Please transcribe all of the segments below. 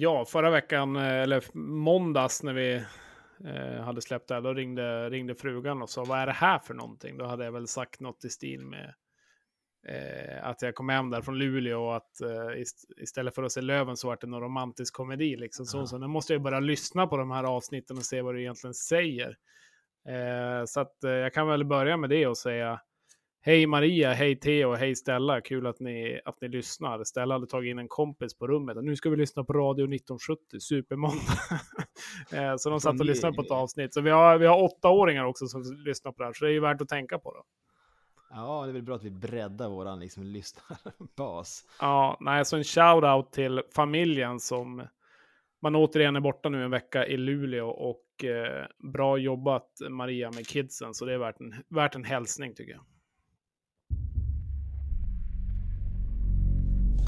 Ja, förra veckan, eh, eller måndags när vi eh, hade släppt det här, då ringde, ringde frugan och sa vad är det här för någonting? Då hade jag väl sagt något i stil med eh, att jag kom hem där från Luleå och att eh, ist istället för att se Löven så var det någon romantisk komedi. Liksom. Så, så nu måste jag börja lyssna på de här avsnitten och se vad du egentligen säger. Eh, så att, jag kan väl börja med det och säga Hej Maria, hej Theo, hej Stella. Kul att ni, att ni lyssnar. Stella hade tagit in en kompis på rummet och nu ska vi lyssna på Radio 1970, supermåndag. Eh, så de satt och lyssnade på ett avsnitt. Så vi har, vi har åttaåringar också som lyssnar på det här, så det är ju värt att tänka på. Då. Ja, det är väl bra att vi breddar våran liksom, lyssnarbas. Ja, nej, så en shout-out till familjen som man återigen är borta nu en vecka i Luleå och eh, bra jobbat Maria med kidsen, så det är värt en, värt en hälsning tycker jag.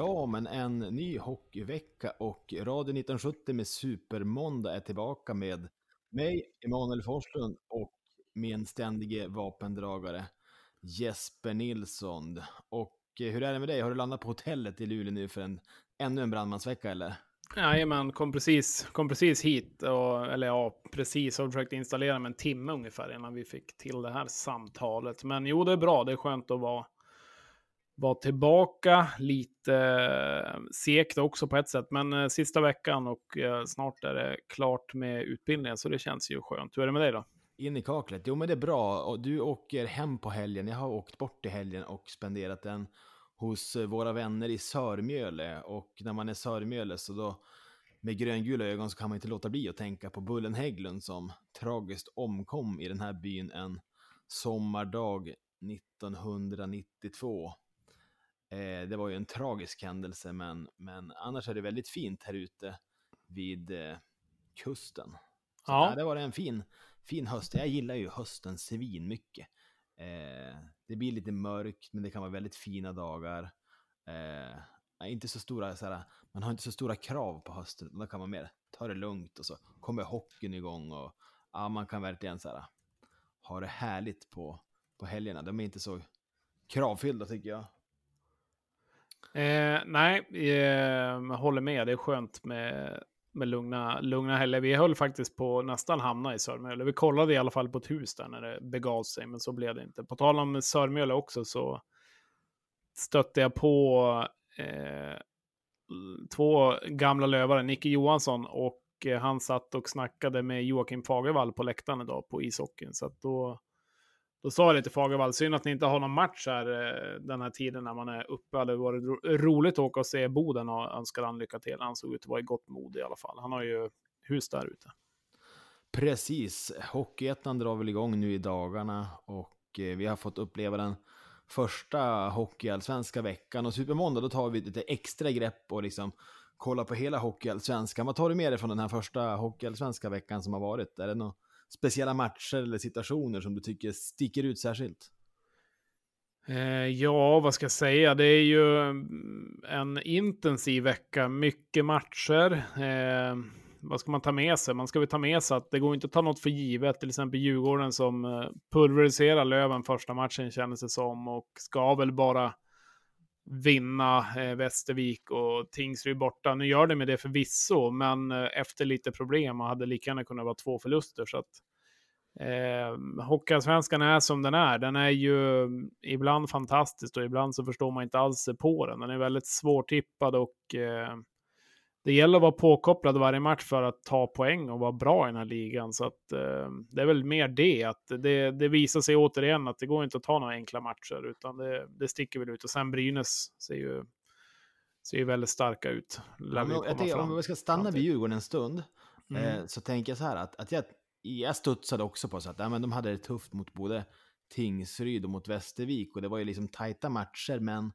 Ja, men en ny hockeyvecka och Radio 1970 med Supermåndag är tillbaka med mig, Emanuel Forslund och min ständige vapendragare Jesper Nilsson. Och eh, hur är det med dig? Har du landat på hotellet i Luleå nu för en, ännu en brandmansvecka eller? Jajamän, kom precis, kom precis hit. Och, eller ja, precis. Har försökt installera mig en timme ungefär innan vi fick till det här samtalet. Men jo, det är bra. Det är skönt att vara var tillbaka. Lite eh, segt också på ett sätt, men eh, sista veckan och eh, snart är det klart med utbildningen, så det känns ju skönt. Hur är det med dig då? In i kaklet. Jo, men det är bra. Och du åker hem på helgen. Jag har åkt bort i helgen och spenderat den hos våra vänner i Sörmjöle. Och när man är Sörmjöle så då med gröngula ögon så kan man inte låta bli att tänka på Bullen Hägglund som tragiskt omkom i den här byn en sommardag 1992. Eh, det var ju en tragisk händelse, men, men annars är det väldigt fint här ute vid eh, kusten. Så ja. Där, det var en fin, fin höst. Jag gillar ju hösten svin mycket. Eh, det blir lite mörkt, men det kan vara väldigt fina dagar. Eh, inte så stora, såhär, man har inte så stora krav på hösten, då kan man mer ta det lugnt och så kommer hockeyn igång och ja, man kan verkligen såhär, ha det härligt på, på helgerna. De är inte så kravfyllda tycker jag. Eh, nej, jag håller med. Det är skönt med, med lugna, lugna helger. Vi höll faktiskt på nästan hamna i Sörmjöle. Vi kollade i alla fall på ett hus där när det begav sig, men så blev det inte. På tal om Sörmjöle också så stötte jag på eh, två gamla lövare, Nicke Johansson och eh, han satt och snackade med Joakim Fagervall på läktaren idag på ishockeyn. Så att då då sa jag lite Fagervall, synd att ni inte har någon match här eh, den här tiden när man är uppe. Det hade varit roligt att åka och se Boden och önskar han lycka till. Han såg ut att vara i gott mod i alla fall. Han har ju hus där ute. Precis, Hockeyettan drar väl igång nu i dagarna och eh, vi har fått uppleva den första hockeyallsvenska veckan och Supermåndag då tar vi lite extra grepp och liksom kollar på hela hockeyallsvenskan. Vad tar du med dig från den här första hockeyallsvenska veckan som har varit? Är det något speciella matcher eller situationer som du tycker sticker ut särskilt? Eh, ja, vad ska jag säga? Det är ju mm, en intensiv vecka, mycket matcher. Eh, vad ska man ta med sig? Man ska väl ta med sig att det går inte att ta något för givet. Till exempel Djurgården som eh, pulveriserar Löven första matchen kändes det som och ska väl bara vinna eh, Västervik och Tingsryd borta. Nu gör det med det förvisso, men eh, efter lite problem och hade lika gärna kunnat vara två förluster. Så att, eh, Hockeyallsvenskan är som den är. Den är ju mm, ibland fantastisk och ibland så förstår man inte alls på den. Den är väldigt svårtippad och eh, det gäller att vara påkopplad varje match för att ta poäng och vara bra i den här ligan. Så att, eh, det är väl mer det, att det, det visar sig återigen att det går inte att ta några enkla matcher, utan det, det sticker väl ut. Och sen Brynäs ser ju, ser ju väldigt starka ut. Ja, men, jag tänker, om vi ska stanna vid Djurgården en stund, mm. eh, så tänker jag så här att, att jag, jag studsade också på så att ja, men de hade det tufft mot både Tingsryd och mot Västervik och det var ju liksom tajta matcher, men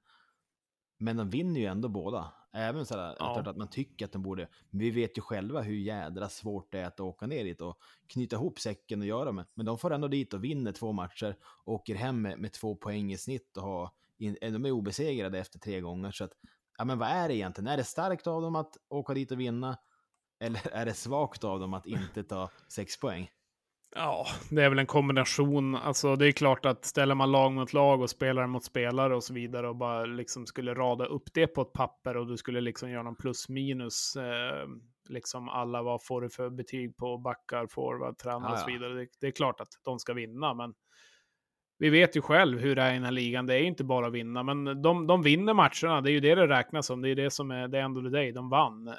Men de vinner ju ändå båda. Även så här, ja. att man tycker att de borde, men vi vet ju själva hur jädra svårt det är att åka ner dit och knyta ihop säcken och göra det. Men de får ändå dit och vinner två matcher, åker hem med, med två poäng i snitt och har, in, de är obesegrade efter tre gånger. Så att, ja men vad är det egentligen? Är det starkt av dem att åka dit och vinna? Eller är det svagt av dem att inte ta sex poäng? Ja, det är väl en kombination. Alltså, det är klart att ställer man lag mot lag och spelare mot spelare och så vidare och bara liksom skulle rada upp det på ett papper och du skulle liksom göra någon plus minus. Eh, liksom alla, vad får du för betyg på backar, forward, tränare och så vidare. Det, det, är klart att de ska vinna, men vi vet ju själv hur det är i den här ligan. Det är inte bara att vinna, men de, de vinner matcherna. Det är ju det det räknas som. Det är det som är det end of the day. De vann. Eh,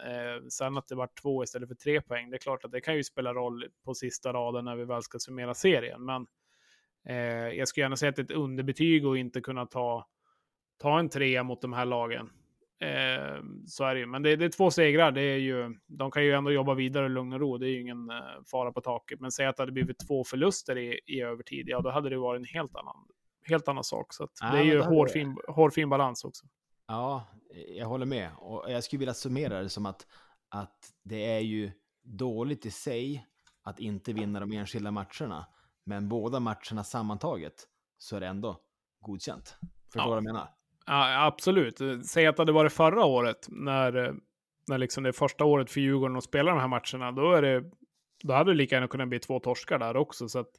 sen att det var två istället för tre poäng, det är klart att det kan ju spela roll på sista raden när vi väl ska summera serien. Men eh, jag skulle gärna säga att det är ett underbetyg och inte kunna ta, ta en trea mot de här lagen. Eh, så är det ju. Men det, det, är två segrar. Det är ju, de kan ju ändå jobba vidare i lugn och ro. Det är ju ingen eh, fara på taket. Men säg att det hade blivit två förluster i, i övertid. Ja, då hade det varit en helt annan, helt annan sak. Så ja, det är ju hårfin, hårfin balans också. Ja, jag håller med. Och jag skulle vilja summera det som att, att det är ju dåligt i sig att inte vinna de enskilda matcherna. Men båda matcherna sammantaget så är det ändå godkänt. Förstår du ja. vad jag menar? Ja, absolut. Säg att det hade varit förra året, när, när liksom det är första året för Djurgården att spela de här matcherna, då, är det, då hade det lika gärna kunnat bli två torskar där också. Så att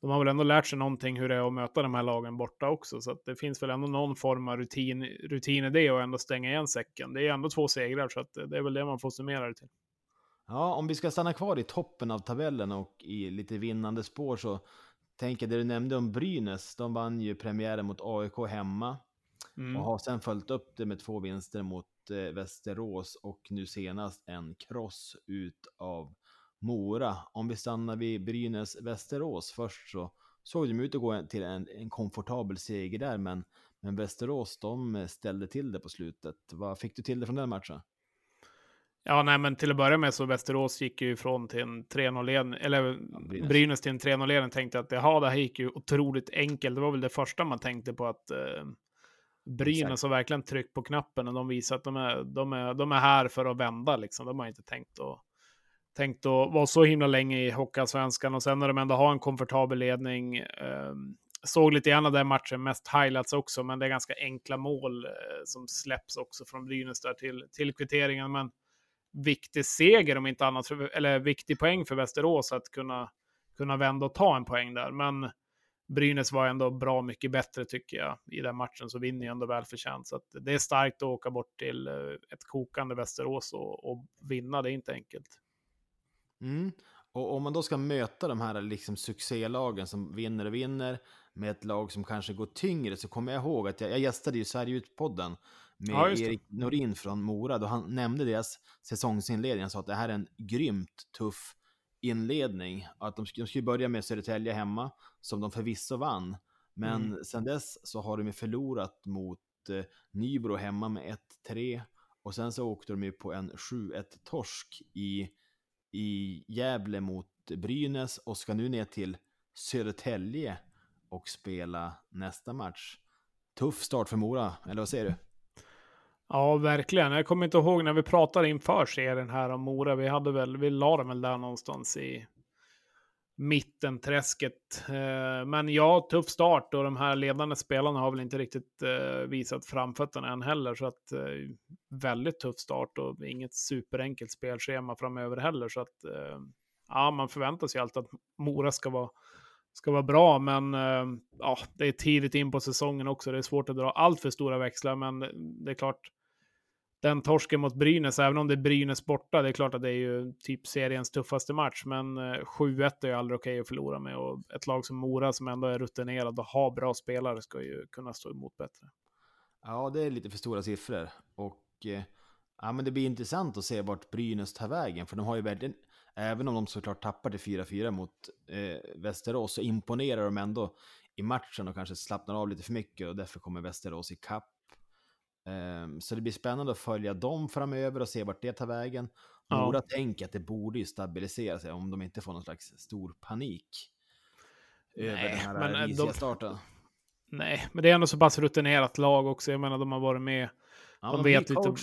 de har väl ändå lärt sig någonting hur det är att möta de här lagen borta också. Så att det finns väl ändå någon form av rutin, rutin i det och ändå stänga igen säcken. Det är ändå två segrar, så att det är väl det man får summera det till. Ja, om vi ska stanna kvar i toppen av tabellen och i lite vinnande spår så tänker jag det du nämnde om Brynäs. De vann ju premiären mot AIK hemma. Mm. Och har sen följt upp det med två vinster mot eh, Västerås och nu senast en kross ut av Mora. Om vi stannar vid Brynäs-Västerås först så såg de ut att gå till en, en komfortabel seger där, men, men Västerås de ställde till det på slutet. Vad fick du till det från den matchen? Ja, nej, men till att börja med så Västerås gick ju ifrån till en 3-0-ledning, eller ja, Brynäs. Brynäs. till en 3-0-ledning. Tänkte att jaha, det här gick ju otroligt enkelt. Det var väl det första man tänkte på att eh, Brynäs har verkligen tryckt på knappen och de visar att de är, de är, de är här för att vända. Liksom. De har inte tänkt att, tänkt att vara så himla länge i Hockeyallsvenskan och sen när de ändå har en komfortabel ledning. Eh, såg lite grann av den matchen, mest highlights också, men det är ganska enkla mål eh, som släpps också från Brynäs där till, till kvitteringen. Men viktig seger om inte annat, för, eller viktig poäng för Västerås att kunna, kunna vända och ta en poäng där. Men Brynäs var ändå bra mycket bättre tycker jag i den matchen, så vinner ju ändå välförtjänt. Så det är starkt att åka bort till eh, ett kokande Västerås och, och vinna, det är inte enkelt. Mm. Och om man då ska möta de här liksom succélagen som vinner och vinner med ett lag som kanske går tyngre så kommer jag ihåg att jag, jag gästade ju Sverige ut-podden med ja, Erik Norin från Mora då han nämnde deras säsongsinledning. Han sa att det här är en grymt tuff inledning. Att de, de skulle börja med Södertälje hemma, som de förvisso vann. Men mm. sen dess så har de ju förlorat mot eh, Nybro hemma med 1-3. Och sen så åkte de ju på en 7-1 torsk i, i Gävle mot Brynäs och ska nu ner till Södertälje och spela nästa match. Tuff start för Mora, eller vad säger du? Ja, verkligen. Jag kommer inte ihåg när vi pratade inför serien här om Mora. Vi hade väl, vi la den väl där någonstans i mittenträsket. Eh, men ja, tuff start och de här ledande spelarna har väl inte riktigt eh, visat framfötterna än heller. Så att eh, väldigt tuff start och inget superenkelt spelschema framöver heller. Så att ja, man förväntar sig alltid att Mora ska vara ska vara bra, men ja, det är tidigt in på säsongen också. Det är svårt att dra allt för stora växlar, men det är klart, den torsken mot Brynäs, även om det är Brynäs borta, det är klart att det är ju typ seriens tuffaste match, men eh, 7-1 är ju aldrig okej okay att förlora med och ett lag som Mora som ändå är rutinerad och har bra spelare ska ju kunna stå emot bättre. Ja, det är lite för stora siffror och eh, ja, men det blir intressant att se vart Brynäs tar vägen, för de har ju väldigt, även om de såklart tappar till 4-4 mot eh, Västerås, så imponerar de ändå i matchen och kanske slappnar av lite för mycket och därför kommer Västerås i kapp så det blir spännande att följa dem framöver och se vart det tar vägen. Mora ja. tänker att det borde ju stabilisera sig om de inte får någon slags stor panik. Nej, över den här men de, starten. Nej, men det är ändå så pass rutinerat lag också. Jag menar, de har varit med ja, de vet lite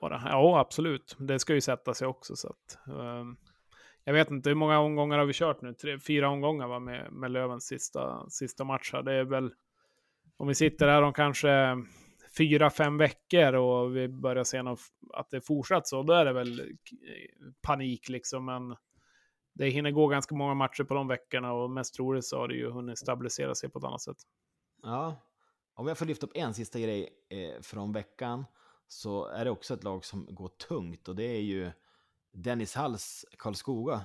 bara. Ja, absolut. Det ska ju sätta sig också. Så att, um, jag vet inte, hur många omgångar har vi kört nu? Tre, fyra omgångar va, med, med Lövens sista, sista match här. Det är väl, om vi sitter här om kanske fyra, fem veckor och vi börjar se något, att det fortsatt så, då är det väl panik liksom. Men det hinner gå ganska många matcher på de veckorna och mest troligt så har det ju hunnit stabilisera sig på ett annat sätt. Ja, om jag får lyfta upp en sista grej eh, från veckan så är det också ett lag som går tungt och det är ju Dennis Halls Karlskoga.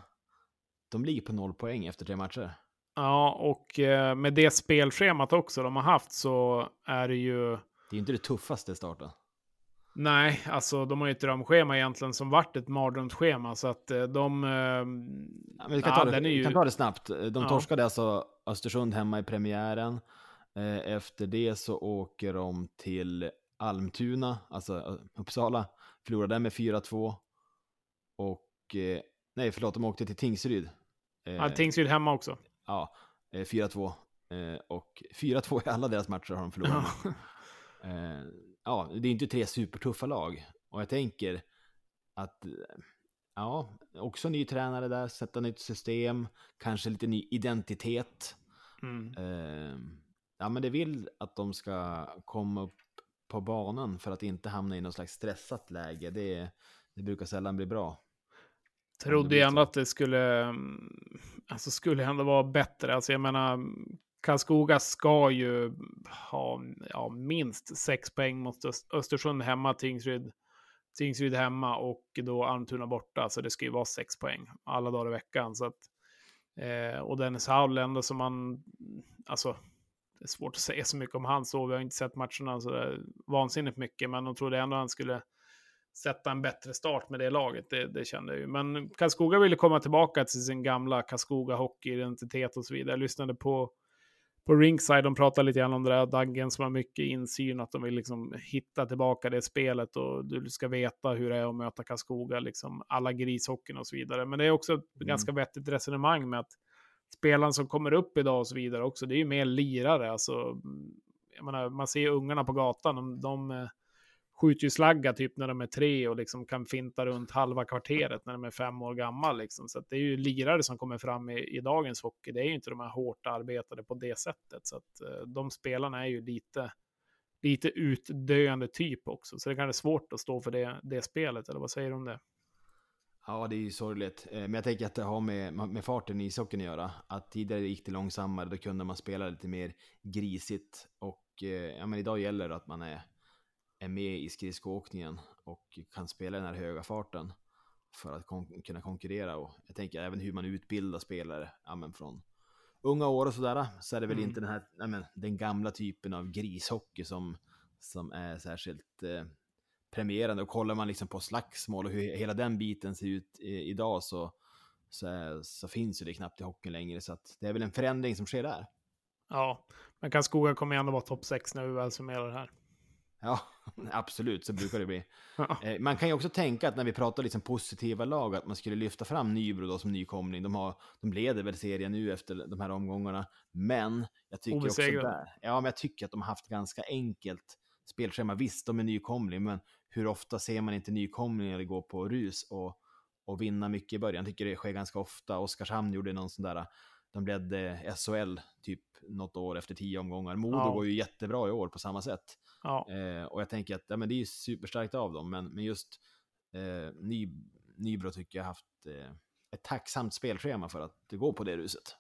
De ligger på noll poäng efter tre matcher. Ja, och eh, med det spelschemat också de har haft så är det ju... Det är ju inte det tuffaste starten. Nej, alltså de har ju ett drömschema egentligen som vart ett mardrömsschema så att eh, de... Ja, men vi, kan ja, ta det, ju... kan ta det snabbt. De ja. torskade alltså Östersund hemma i premiären. Eh, efter det så åker de till Almtuna, alltså Uppsala, förlorade med 4-2. Och, nej förlåt, de åkte till Tingsryd. Ja, Tingsryd hemma också. Ja, 4-2. Och 4-2 i alla deras matcher har de förlorat. ja, det är inte tre supertuffa lag. Och jag tänker att, ja, också ny tränare där, sätta nytt system, kanske lite ny identitet. Mm. Eh, ja, men det vill att de ska komma upp på banan för att inte hamna i något slags stressat läge. Det, det brukar sällan bli bra. Trodde ändå att det skulle, mm, alltså skulle ändå vara bättre. Alltså jag menar, Karlskoga ska ju ha ja, minst sex poäng mot Östersund hemma, Tingsryd, Tingsryd hemma och då Almtuna borta. Så det ska ju vara sex poäng alla dagar i veckan. Så att, eh, och Dennis Howell ändå som man, alltså det är svårt att säga så mycket om han så. Vi har inte sett matcherna så vansinnigt mycket, men de trodde ändå han skulle sätta en bättre start med det laget. Det, det kände jag ju. Men Karlskoga ville komma tillbaka till sin gamla Karlskoga hockey-identitet och så vidare. Jag lyssnade på på Ringside, de pratar lite grann om det där Daggen som har mycket insyn, att de vill liksom hitta tillbaka det spelet och du ska veta hur det är att möta Karlskoga, liksom alla grishockeyn och så vidare. Men det är också ett mm. ganska vettigt resonemang med att spelaren som kommer upp idag och så vidare också, det är ju mer lirare. Alltså, jag menar, man ser ungarna på gatan, de, de skjuter ju slagga typ när de är tre och liksom kan finta runt halva kvarteret när de är fem år gammal. Liksom. Så det är ju lirare som kommer fram i, i, dagens hockey. Det är ju inte de här hårt arbetade på det sättet. Så att eh, de spelarna är ju lite, lite utdöende typ också. Så det kan vara svårt att stå för det, det spelet. Eller vad säger du om det? Ja, det är ju sorgligt. Eh, men jag tänker att det har med, med farten i ishockeyn att göra. Att tidigare gick det långsammare, då kunde man spela lite mer grisigt. Och eh, ja, men idag gäller det att man är är med i skridskoåkningen och kan spela den här höga farten för att kon kunna konkurrera. Och jag tänker även hur man utbildar spelare ja, från unga år och sådär. Så är det väl mm. inte den här, ja, men, den gamla typen av grishockey som, som är särskilt eh, premierande. Och kollar man liksom på slagsmål och hur hela den biten ser ut i, idag så, så, är, så, finns ju det knappt i hockeyn längre. Så det är väl en förändring som sker där. Ja, men Karlskoga kommer ändå vara topp 6 när vi väl summerar det här. Ja, absolut, så brukar det bli. Eh, man kan ju också tänka att när vi pratar liksom positiva lag, att man skulle lyfta fram Nybro då som nykomling. De, har, de leder väl serien nu efter de här omgångarna. Men jag tycker också där, ja, men jag tycker att de har haft ganska enkelt spelschema. Visst, de är nykomling, men hur ofta ser man inte nykomlingar gå på rus och, och vinna mycket i början? Jag tycker det sker ganska ofta. Oskarshamn gjorde någon sån där, de ledde SHL typ något år efter tio omgångar. Modo ja. går ju jättebra i år på samma sätt. Ja. Eh, och jag tänker att ja, men det är superstarkt av dem, men, men just eh, Ny, Nybro tycker jag haft eh, ett tacksamt spelschema för att det går på det ruset.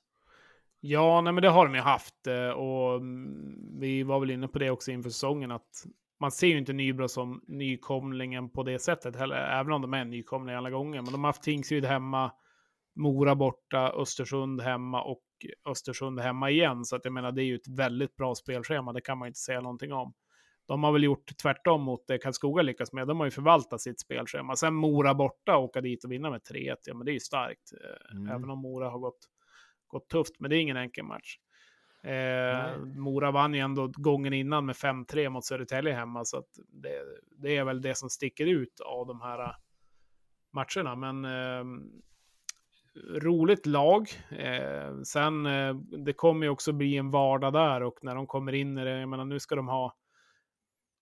Ja, nej, men det har de ju haft eh, och mm, vi var väl inne på det också inför säsongen att man ser ju inte Nybro som nykomlingen på det sättet heller, även om de är nykomlingar alla gånger. Men de har haft Tingsryd hemma, Mora borta, Östersund hemma och Östersund hemma igen. Så att jag menar, det är ju ett väldigt bra spelschema, det kan man inte säga någonting om. De har väl gjort tvärtom mot det Karlskoga lyckas med. De har ju förvaltat sitt spelschema. Sen Mora borta, åka dit och vinna med 3-1, ja men det är ju starkt. Eh, mm. Även om Mora har gått, gått tufft, men det är ingen enkel match. Eh, Mora vann ju ändå gången innan med 5-3 mot Södertälje hemma, så att det, det, är väl det som sticker ut av de här eh, matcherna. Men eh, roligt lag. Eh, sen, eh, det kommer ju också bli en vardag där och när de kommer in i det, jag menar nu ska de ha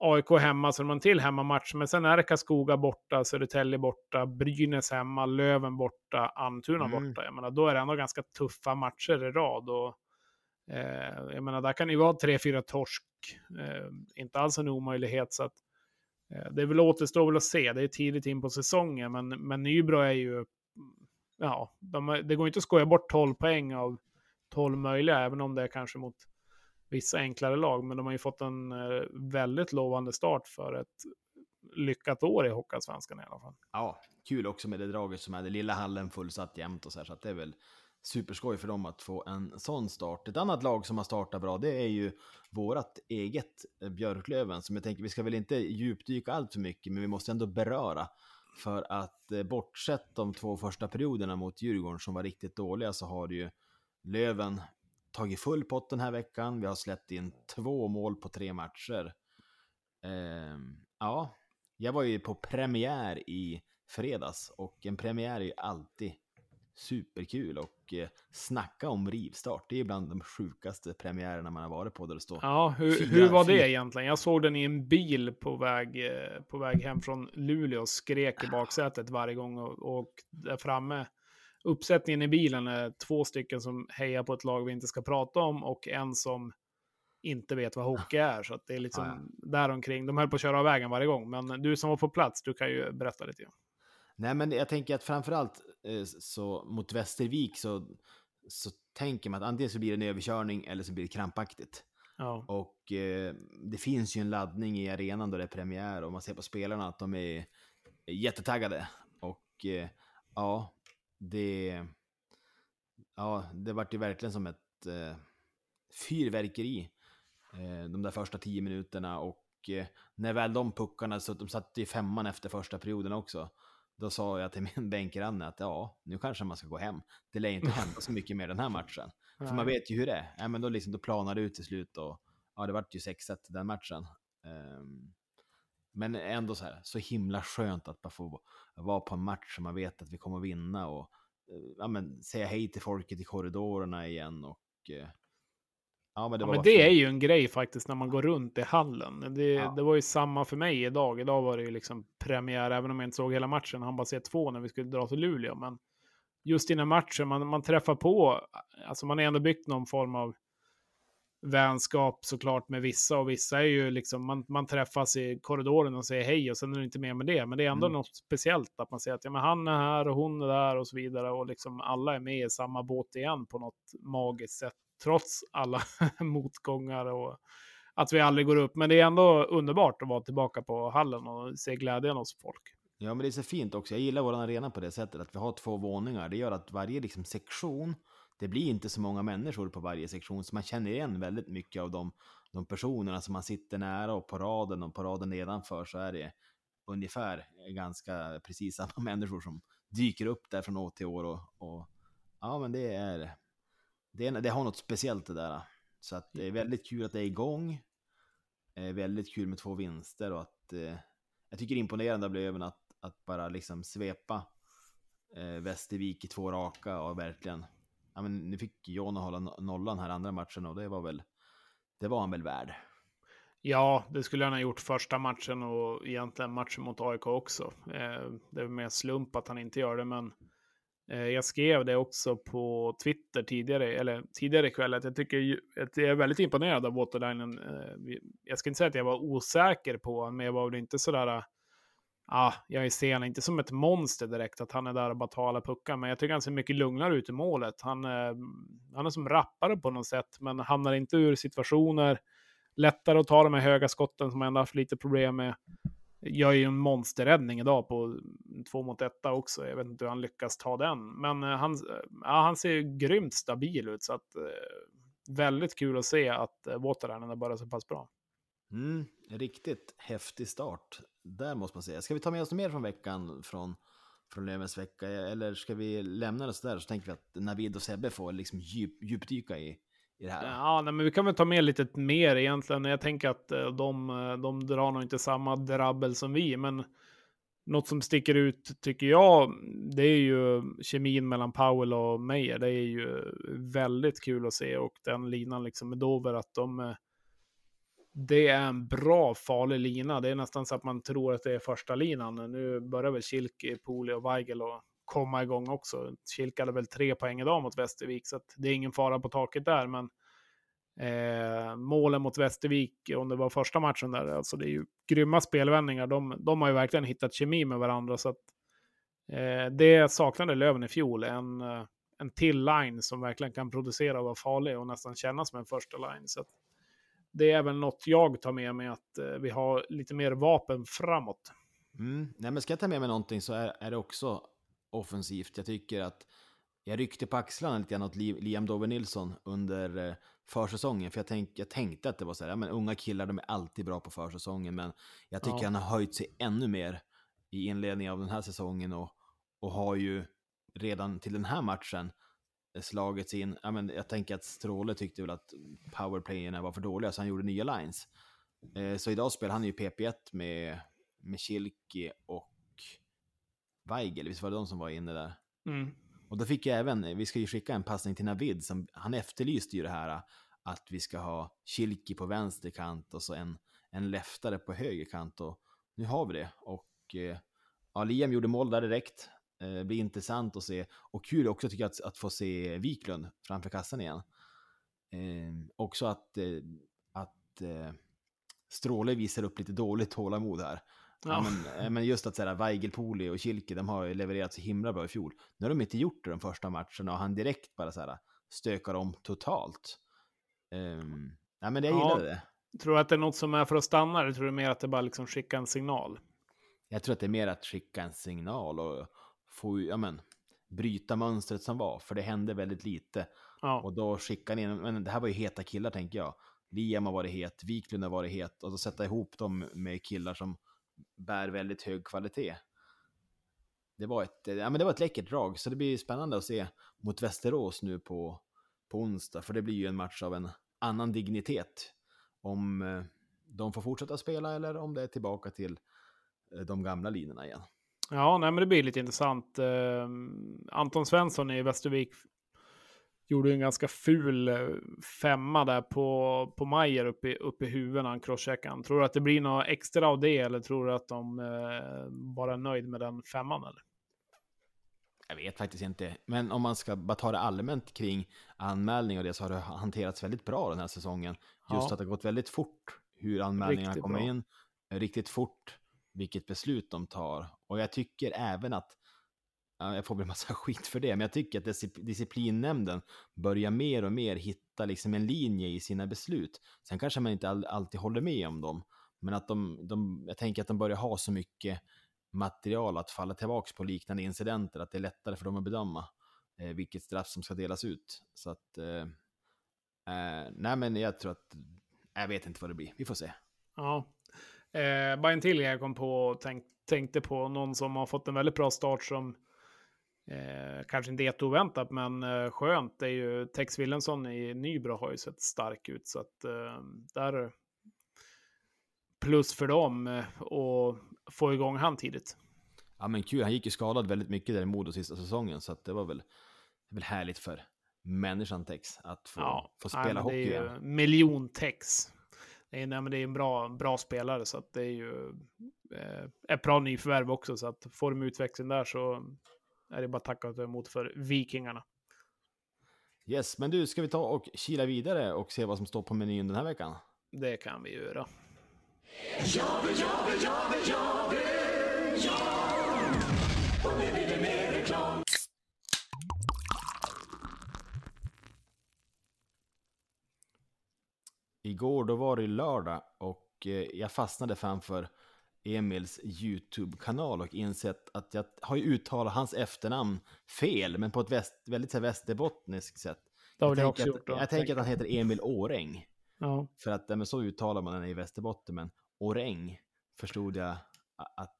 AIK hemma, så de har en till hemmamatch. Men sen är det Karlskoga borta, Södertälje borta, Brynäs hemma, Löven borta, Almtuna mm. borta. Jag menar, då är det ändå ganska tuffa matcher i rad. Och, eh, jag menar, där kan det ju vara tre, fyra torsk. Eh, inte alls en omöjlighet. Så att, eh, det är väl återstår väl att se. Det är tidigt in på säsongen, men, men Nybro är ju... Ja, de, det går inte att skoja bort 12 poäng av 12 möjliga, även om det är kanske mot vissa enklare lag, men de har ju fått en eh, väldigt lovande start för ett lyckat år i Hockeyallsvenskan i alla fall. Ja, kul också med det draget som är det lilla hallen fullsatt jämt och så här, så att det är väl superskoj för dem att få en sån start. Ett annat lag som har startat bra, det är ju vårat eget eh, Björklöven, som jag tänker, vi ska väl inte djupdyka allt för mycket, men vi måste ändå beröra. För att eh, bortsett de två första perioderna mot Djurgården som var riktigt dåliga så har det ju Löven tagit full pott den här veckan. Vi har släppt in två mål på tre matcher. Eh, ja, jag var ju på premiär i fredags och en premiär är ju alltid superkul och eh, snacka om rivstart. Det är bland de sjukaste premiärerna man har varit på där det står. Ja, hur, fyra, hur var det egentligen? Jag såg den i en bil på väg, eh, på väg hem från Luleå och skrek i baksätet varje gång och, och där framme uppsättningen i bilen är två stycken som hejar på ett lag vi inte ska prata om och en som inte vet vad hockey är. Så det är liksom ja, ja. däromkring. De höll på att köra av vägen varje gång. Men du som var på plats, du kan ju berätta lite. Grann. Nej, men jag tänker att framförallt eh, så mot Västervik så, så tänker man att antingen så blir det en överkörning eller så blir det krampaktigt. Ja. Och eh, det finns ju en laddning i arenan då det är premiär och man ser på spelarna att de är jättetaggade. Och eh, ja, det, ja, det vart ju verkligen som ett eh, fyrverkeri eh, de där första tio minuterna och eh, när väl de puckarna, så de satt i femman efter första perioden också, då sa jag till min bänkgranne att ja, nu kanske man ska gå hem. Det lär inte hända så mycket mer den här matchen. För man vet ju hur det är. Ja, men då, liksom, då planar det ut till slut och ja, det vart ju 6-1 den matchen. Um, men ändå så här, så himla skönt att bara få vara på en match som man vet att vi kommer vinna och eh, ja, men, säga hej till folket i korridorerna igen. Och, eh, ja, men det, ja, men det är ju en grej faktiskt när man går runt i hallen. Det, ja. det var ju samma för mig idag. Idag var det ju liksom premiär, även om jag inte såg hela matchen. Han bara se två när vi skulle dra till Luleå. Men just i den här matchen, man, man träffar på, alltså man har ändå byggt någon form av vänskap såklart med vissa och vissa är ju liksom, man, man träffas i korridoren och säger hej och sen är det inte mer med det. Men det är ändå mm. något speciellt att man säger att ja, men han är här och hon är där och så vidare och liksom alla är med i samma båt igen på något magiskt sätt. Trots alla motgångar och att vi aldrig går upp. Men det är ändå underbart att vara tillbaka på hallen och se glädjen hos folk. Ja, men det är så fint också. Jag gillar vår arena på det sättet att vi har två våningar. Det gör att varje liksom, sektion det blir inte så många människor på varje sektion, så man känner igen väldigt mycket av de, de personerna som man sitter nära och på raden och på raden nedanför så är det ungefär ganska precis samma människor som dyker upp där från år till år och, och ja, men det är, det är, det har något speciellt det där. Så att det är väldigt kul att det är igång. Eh, väldigt kul med två vinster och att eh, jag tycker imponerande blev även att, att bara liksom svepa eh, Västervik i två raka och verkligen ja, men nu fick Jona hålla nollan här andra matchen och det var väl, det var han väl värd. Ja, det skulle han ha gjort första matchen och egentligen matchen mot AIK också. Eh, det är mer slump att han inte gör det, men Eh, jag skrev det också på Twitter tidigare, eller tidigare ikväll, att jag tycker att jag är väldigt imponerad av Waterlinen. Eh, jag ska inte säga att jag var osäker på honom, men jag var väl inte sådär ah, ah, jag ser honom inte som ett monster direkt, att han är där och bara tar alla puckar, men jag tycker han ser mycket lugnare ut i målet. Han, eh, han är som rappare på något sätt, men hamnar inte ur situationer. Lättare att ta de här höga skotten som han haft lite problem med. Gör ju en monsterräddning idag på två mot etta också. Jag vet inte hur han lyckas ta den, men eh, han, ja, han ser grymt stabil ut, så att eh, väldigt kul att se att eh, har börjat så pass bra. Mm, riktigt häftig start. Där måste man säga. Ska vi ta med oss mer från veckan från, från Lövens vecka? Eller ska vi lämna det sådär så tänker vi att Navid och Sebbe får liksom djup, djupdyka i, i det här? Ja, nej, men vi kan väl ta med lite mer egentligen. Jag tänker att eh, de, eh, de drar nog inte samma drabbel som vi, men något som sticker ut tycker jag, det är ju kemin mellan Powell och Meyer. Det är ju väldigt kul att se och den linan liksom med Dover att de eh, det är en bra farlig lina. Det är nästan så att man tror att det är första linan. Nu börjar väl Kilke, Poli och Weigel och komma igång också. Kilkade hade väl tre poäng idag mot Västervik, så det är ingen fara på taket där. Men eh, målen mot Västervik, om det var första matchen där, alltså det är ju grymma spelvändningar. De, de har ju verkligen hittat kemi med varandra. Så att, eh, det saknade Löven i fjol. En, en till line som verkligen kan producera och vara farlig och nästan kännas som en första line. Så att, det är väl något jag tar med mig, att eh, vi har lite mer vapen framåt. Mm. Nej, men ska jag ta med mig någonting så är, är det också offensivt. Jag tycker att jag ryckte på axlarna lite grann åt Liam Dover Nilsson under eh, försäsongen, för jag, tänk, jag tänkte att det var så här, ja, men unga killar, de är alltid bra på försäsongen, men jag tycker ja. han har höjt sig ännu mer i inledningen av den här säsongen och, och har ju redan till den här matchen slagits in. Ja, men jag tänker att Stråle tyckte väl att powerplayerna var för dåliga, så han gjorde nya lines. Eh, så idag spelar han ju PP1 med, med Kilki och Weigel, visst var det de som var inne där? Mm. Och då fick jag även, vi ska ju skicka en passning till Navid, som, han efterlyste ju det här att vi ska ha Kilki på vänster kant och så en, en leftare på höger kant. Och nu har vi det. Och eh, ja, Liam gjorde mål där direkt. Eh, blir intressant att se. Och kul också tycker jag att, att få se Wiklund framför kassan igen. Eh, också att, eh, att eh, Stråle visar upp lite dåligt tålamod här. Ja. Men, eh, men, just att såhär, Weigelpoli och Kilke, de har ju levererat så himla bra i fjol. Nu har de inte gjort det de första matcherna och han direkt bara såhär stökar om totalt. Um, nej men jag ja, gillade det. Tror du att det är något som är för att stanna eller tror du mer att det bara liksom skicka en signal? Jag tror att det är mer att skicka en signal och få, ja men, bryta mönstret som var, för det hände väldigt lite. Ja. Och då skickar ni, men det här var ju heta killar tänker jag. Liam har varit het, Wiklund har varit het och då sätta ihop dem med killar som bär väldigt hög kvalitet. Det var ett, ja, men det var ett läckert drag, så det blir spännande att se mot Västerås nu på, på onsdag, för det blir ju en match av en annan dignitet. Om eh, de får fortsätta spela eller om det är tillbaka till eh, de gamla linjerna igen. Ja, nej, men det blir lite intressant. Uh, Anton Svensson i Västervik gjorde en ganska ful eh, femma där på, på Majer uppe, uppe i huvudet när han crosscheckade. Tror du att det blir något extra av det eller tror du att de uh, bara är nöjd med den femman? Eller? Jag vet faktiskt inte, men om man ska bara ta det allmänt kring anmälning och det så har det hanterats väldigt bra den här säsongen. Just ja. att det gått väldigt fort hur anmälningarna kommer in, riktigt fort vilket beslut de tar. Och jag tycker även att, jag får väl massa skit för det, men jag tycker att disciplinnämnden börjar mer och mer hitta liksom en linje i sina beslut. Sen kanske man inte alltid håller med om dem, men att de, de, jag tänker att de börjar ha så mycket material att falla tillbaka på liknande incidenter, att det är lättare för dem att bedöma eh, vilket straff som ska delas ut. Så att, eh, eh, nej men jag tror att, jag vet inte vad det blir, vi får se. Ja, Eh, bara en till jag kom på och tänk, tänkte på. Någon som har fått en väldigt bra start som eh, kanske inte jätteoväntat, men eh, skönt. Det är ju Tex Willensson i Nybro har ju sett stark ut. Så att eh, där plus för dem eh, och få igång han tidigt. Ja men kul, han gick ju skadad väldigt mycket där i Modo sista säsongen, så att det var väl, det väl härligt för människan Tex att få, ja, få spela nej, hockey igen. Miljon Tex det är, nej, men det är en bra, bra spelare så att det är ju eh, ett bra nyförvärv också. Så att får de utväxling där så är det bara att tacka emot för Vikingarna. Yes, men du, ska vi ta och kila vidare och se vad som står på menyn den här veckan? Det kan vi göra. Ja, ja, ja, ja, ja. Och nu blir det mer reklam. Igår då var det lördag och eh, jag fastnade framför Emils YouTube-kanal och insett att jag har ju uttalat hans efternamn fel, men på ett väst, väldigt västerbottniskt sätt. Jag, jag, tänker, att, jag tänker att han heter Emil Åräng. Ja. För att men så uttalar man den i Västerbotten, men Åräng förstod jag att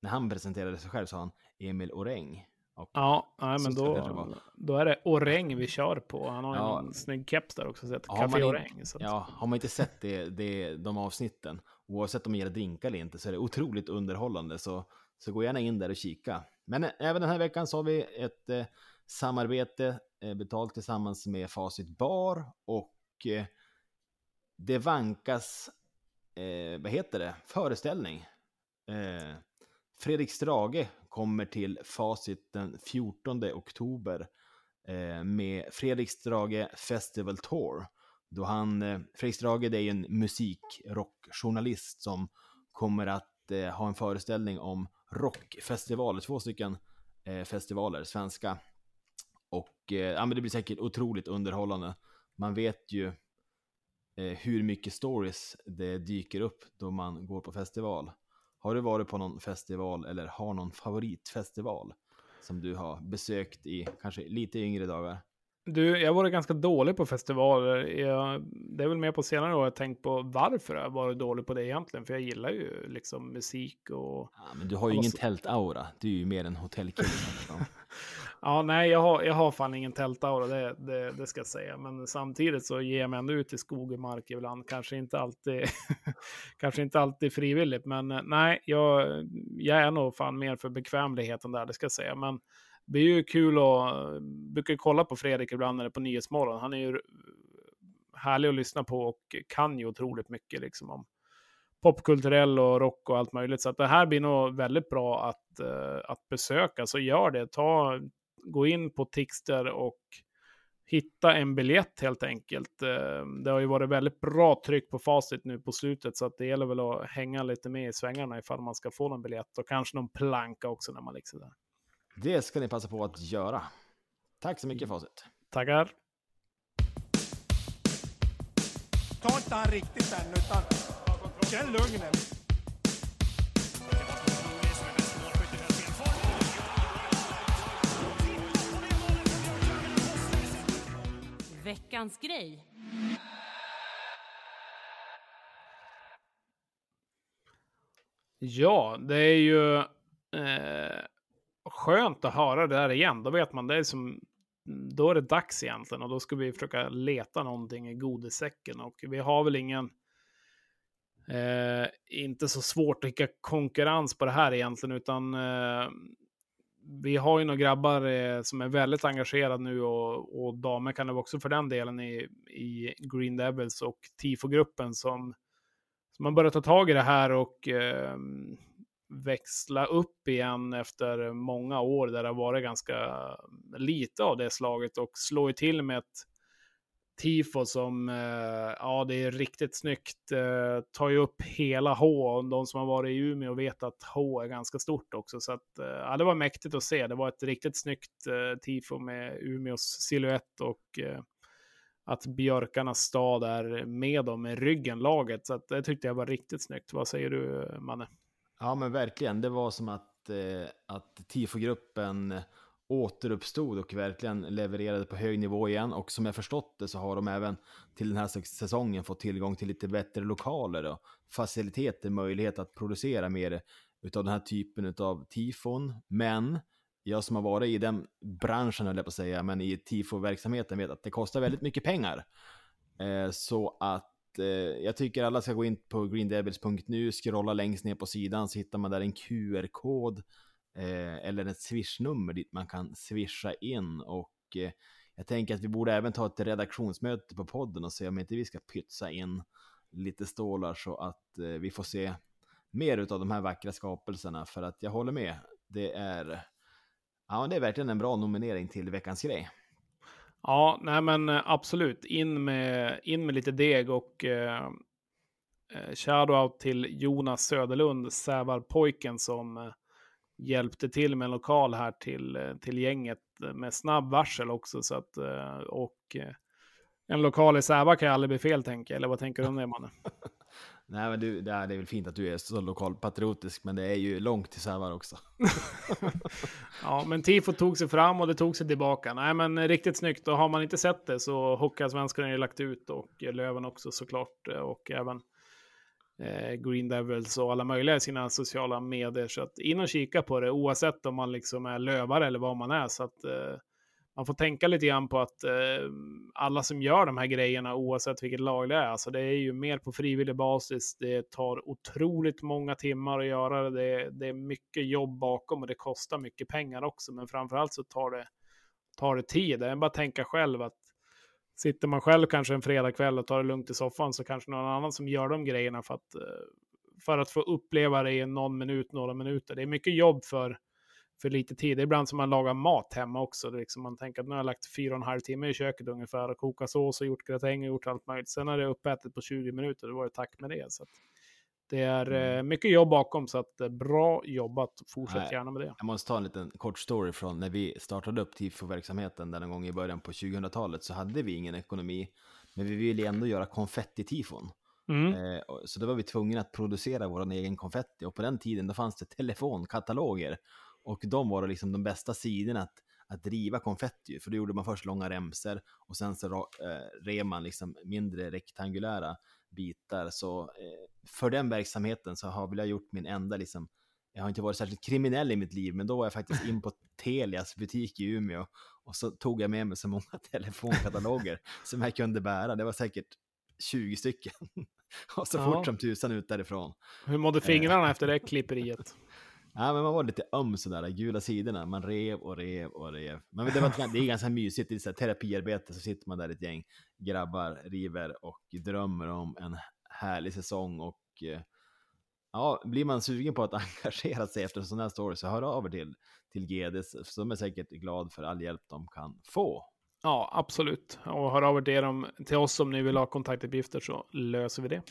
när han presenterade sig själv sa han Emil Åräng. Och ja, nej, men då, då är det Oräng vi kör på. Han har ja. en snygg keps där också, sett. Café Oräng. Så ja, har man inte sett det, det, de avsnitten, oavsett om det gäller drinkar eller inte, så är det otroligt underhållande. Så, så gå gärna in där och kika. Men eh, även den här veckan så har vi ett eh, samarbete eh, betalt tillsammans med Facit Bar och eh, det vankas eh, vad heter det, föreställning. Eh, Fredrik Strage kommer till Facit den 14 oktober eh, med Fredrik Strage Festival Tour. Då han, eh, Fredrik Strage det är en musikrockjournalist som kommer att eh, ha en föreställning om rockfestivaler, två stycken eh, festivaler, svenska. Och eh, ja, men det blir säkert otroligt underhållande. Man vet ju eh, hur mycket stories det dyker upp då man går på festival. Har du varit på någon festival eller har någon favoritfestival som du har besökt i kanske lite yngre dagar? Du, jag har varit ganska dålig på festivaler. Jag, det är väl mer på senare år jag tänkt på varför jag varit dålig på det egentligen. För jag gillar ju liksom musik och... Ja, men du har ju ingen tältaura. Du är ju mer en hotellkille. ja, nej, jag har, jag har fan ingen tältaura, det, det, det ska jag säga. Men samtidigt så ger jag mig ändå ut i skog och mark ibland. Kanske inte alltid, kanske inte alltid frivilligt, men nej, jag, jag är nog fan mer för bekvämligheten där, det ska jag säga. Men det är ju kul att, eh, brukar kolla på Fredrik ibland när det är på Nyhetsmorgon. Han är ju härlig att lyssna på och kan ju otroligt mycket liksom om popkulturell och rock och allt möjligt. Så att det här blir nog väldigt bra att, eh, att besöka. Så gör det. Ta, gå in på Tixter och hitta en biljett helt enkelt. Eh, det har ju varit väldigt bra tryck på facit nu på slutet så att det gäller väl att hänga lite med i svängarna ifall man ska få någon biljett och kanske någon planka också när man liksom där. Det ska ni passa på att göra. Tack så mycket Facit. Tackar. Ta inte han riktigt än, utan känn lugnen. Veckans grej. Ja, det är ju eh, skönt att höra det där igen. Då vet man, det är som, då är det dags egentligen och då ska vi försöka leta någonting i godissäcken och vi har väl ingen, eh, inte så svårt att hitta konkurrens på det här egentligen, utan eh, vi har ju några grabbar eh, som är väldigt engagerade nu och, och damer kan det också för den delen i, i Green Devils och TIFO-gruppen som, som har börjat ta tag i det här och eh, växla upp igen efter många år där det har varit ganska mm, lite av det slaget och slå till med ett tifo som, eh, ja det är riktigt snyggt, eh, tar ju upp hela H och de som har varit i Umeå vet att H är ganska stort också. Så att, eh, ja, det var mäktigt att se, det var ett riktigt snyggt eh, tifo med Umeås siluett och eh, att björkarnas stad är med dem i ryggen laget. Så att, det tyckte jag var riktigt snyggt. Vad säger du, Manne? Ja, men verkligen. Det var som att, eh, att TIFO-gruppen återuppstod och verkligen levererade på hög nivå igen. Och som jag förstått det så har de även till den här säsongen fått tillgång till lite bättre lokaler och faciliteter, möjlighet att producera mer utav den här typen av tifon. Men jag som har varit i den branschen, höll jag på att säga, men i tifo-verksamheten vet att det kostar väldigt mycket pengar. Eh, så att eh, jag tycker alla ska gå in på greendevils.nu, scrolla längst ner på sidan så hittar man där en QR-kod eh, eller ett swishnummer dit man kan swisha in och eh, jag tänker att vi borde även ta ett redaktionsmöte på podden och se om inte vi ska pytsa in lite stålar så att eh, vi får se mer av de här vackra skapelserna för att jag håller med. Det är, ja, det är verkligen en bra nominering till veckans grej. Ja, nej men eh, absolut. In med, in med lite deg och eh, eh, shoutout till Jonas Söderlund, Sävarpojken, som eh, hjälpte till med en lokal här till, eh, till gänget med snabb varsel också. Så att, eh, och en lokal i Sävar kan ju aldrig bli fel, tänker jag. Eller vad tänker du om det, mannen? Nej, men du, det, är, det är väl fint att du är så lokalpatriotisk, men det är ju långt till Sävar också. ja, men Tifo tog sig fram och det tog sig tillbaka. Nej, men riktigt snyggt. Och har man inte sett det så Hockeyallsvenskan har ju lagt ut och Löven också såklart. Eh, och även eh, Green Devils och alla möjliga i sina sociala medier. Så att in och kika på det oavsett om man liksom är lövare eller vad man är. Så att eh, man får tänka lite grann på att eh, alla som gör de här grejerna, oavsett vilket lag det är, alltså det är ju mer på frivillig basis. Det tar otroligt många timmar att göra det. Det, det är mycket jobb bakom och det kostar mycket pengar också. Men framförallt så tar det, tar det tid. Det är bara att tänka själv att sitter man själv kanske en fredagkväll och tar det lugnt i soffan så kanske någon annan som gör de grejerna för att, eh, för att få uppleva det i någon minut, några minuter. Det är mycket jobb för, för lite tid. Det är ibland som man lagar mat hemma också. Det liksom man tänker att nu har jag lagt fyra och en halv timme i köket ungefär och kokat sås och gjort gratäng och gjort allt möjligt. Sen är det uppätet på 20 minuter. Då var det tack med det. Så det är Mm. eh, mycket jobb bakom, så att, eh, bra jobbat. Fortsätt Nej. gärna med det. Jag måste ta en liten kort story från när vi startade upp tifo-verksamheten där någon gång i början på 2000-talet så hade vi ingen ekonomi. Men vi ville ändå göra konfetti-tifon. Mm. Eh, så då var vi tvungna att producera vår egen konfetti och på den tiden då fanns det telefonkataloger och de var då liksom de bästa sidorna att, att driva konfetti för då gjorde man först långa remsor och sen så eh, rev man liksom mindre rektangulära bitar så eh, för den verksamheten så har väl jag gjort min enda liksom jag har inte varit särskilt kriminell i mitt liv, men då var jag faktiskt in på Telias butik i Umeå och så tog jag med mig så många telefonkataloger som jag kunde bära. Det var säkert 20 stycken. och så Ja. fort som tusan ut därifrån. Hur mådde fingrarna efter det klipperiet? Ja, men man var lite öm sådär, gula sidorna. Man rev och rev och rev. Men det, var, det är ganska mysigt, det är så här terapiarbete, så sitter man där ett gäng grabbar, river och drömmer om en härlig säsong. Och eh, ja, blir man sugen på att engagera sig efter en sån här story så hör av er till, till GDs, för de är säkert glad för all hjälp de kan få. Ja, absolut. Och hör av er till oss om ni vill ha kontaktuppgifter så löser vi det.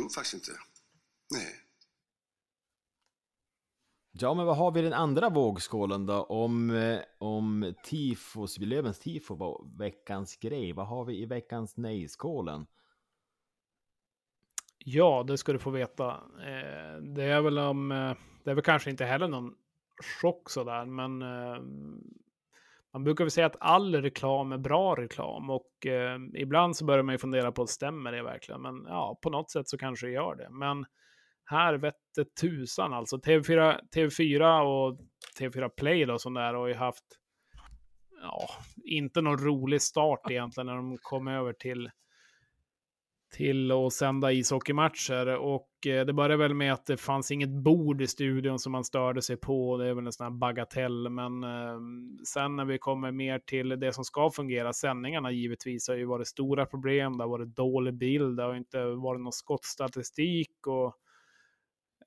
Tror faktiskt inte. Nej. Ja, men vad har vi i den andra vågskålen då? Om, eh, om tifos, Lövens tifo var veckans grej. Vad har vi i veckans nej-skålen? Ja, det ska du få veta. Eh, det är väl om, eh, det är väl kanske inte heller någon chock sådär, men man brukar väl säga att all reklam är bra reklam och eh, ibland så börjar man ju fundera på, stämmer det verkligen? Men ja, på något sätt så kanske det gör det. Men här vette tusan alltså. TV4, TV4 och TV4 Play då som där har ju haft, ja, inte någon rolig start egentligen när de kom över till till att sända ishockeymatcher. Och eh, det började väl med att det fanns inget bord i studion som man störde sig på. Det är väl en sån här bagatell. Men ehm, sen när vi kommer mer till det som ska fungera, sändningarna givetvis, har ju varit stora problem. Det har varit dålig bild, det har inte varit någon skottstatistik. Och,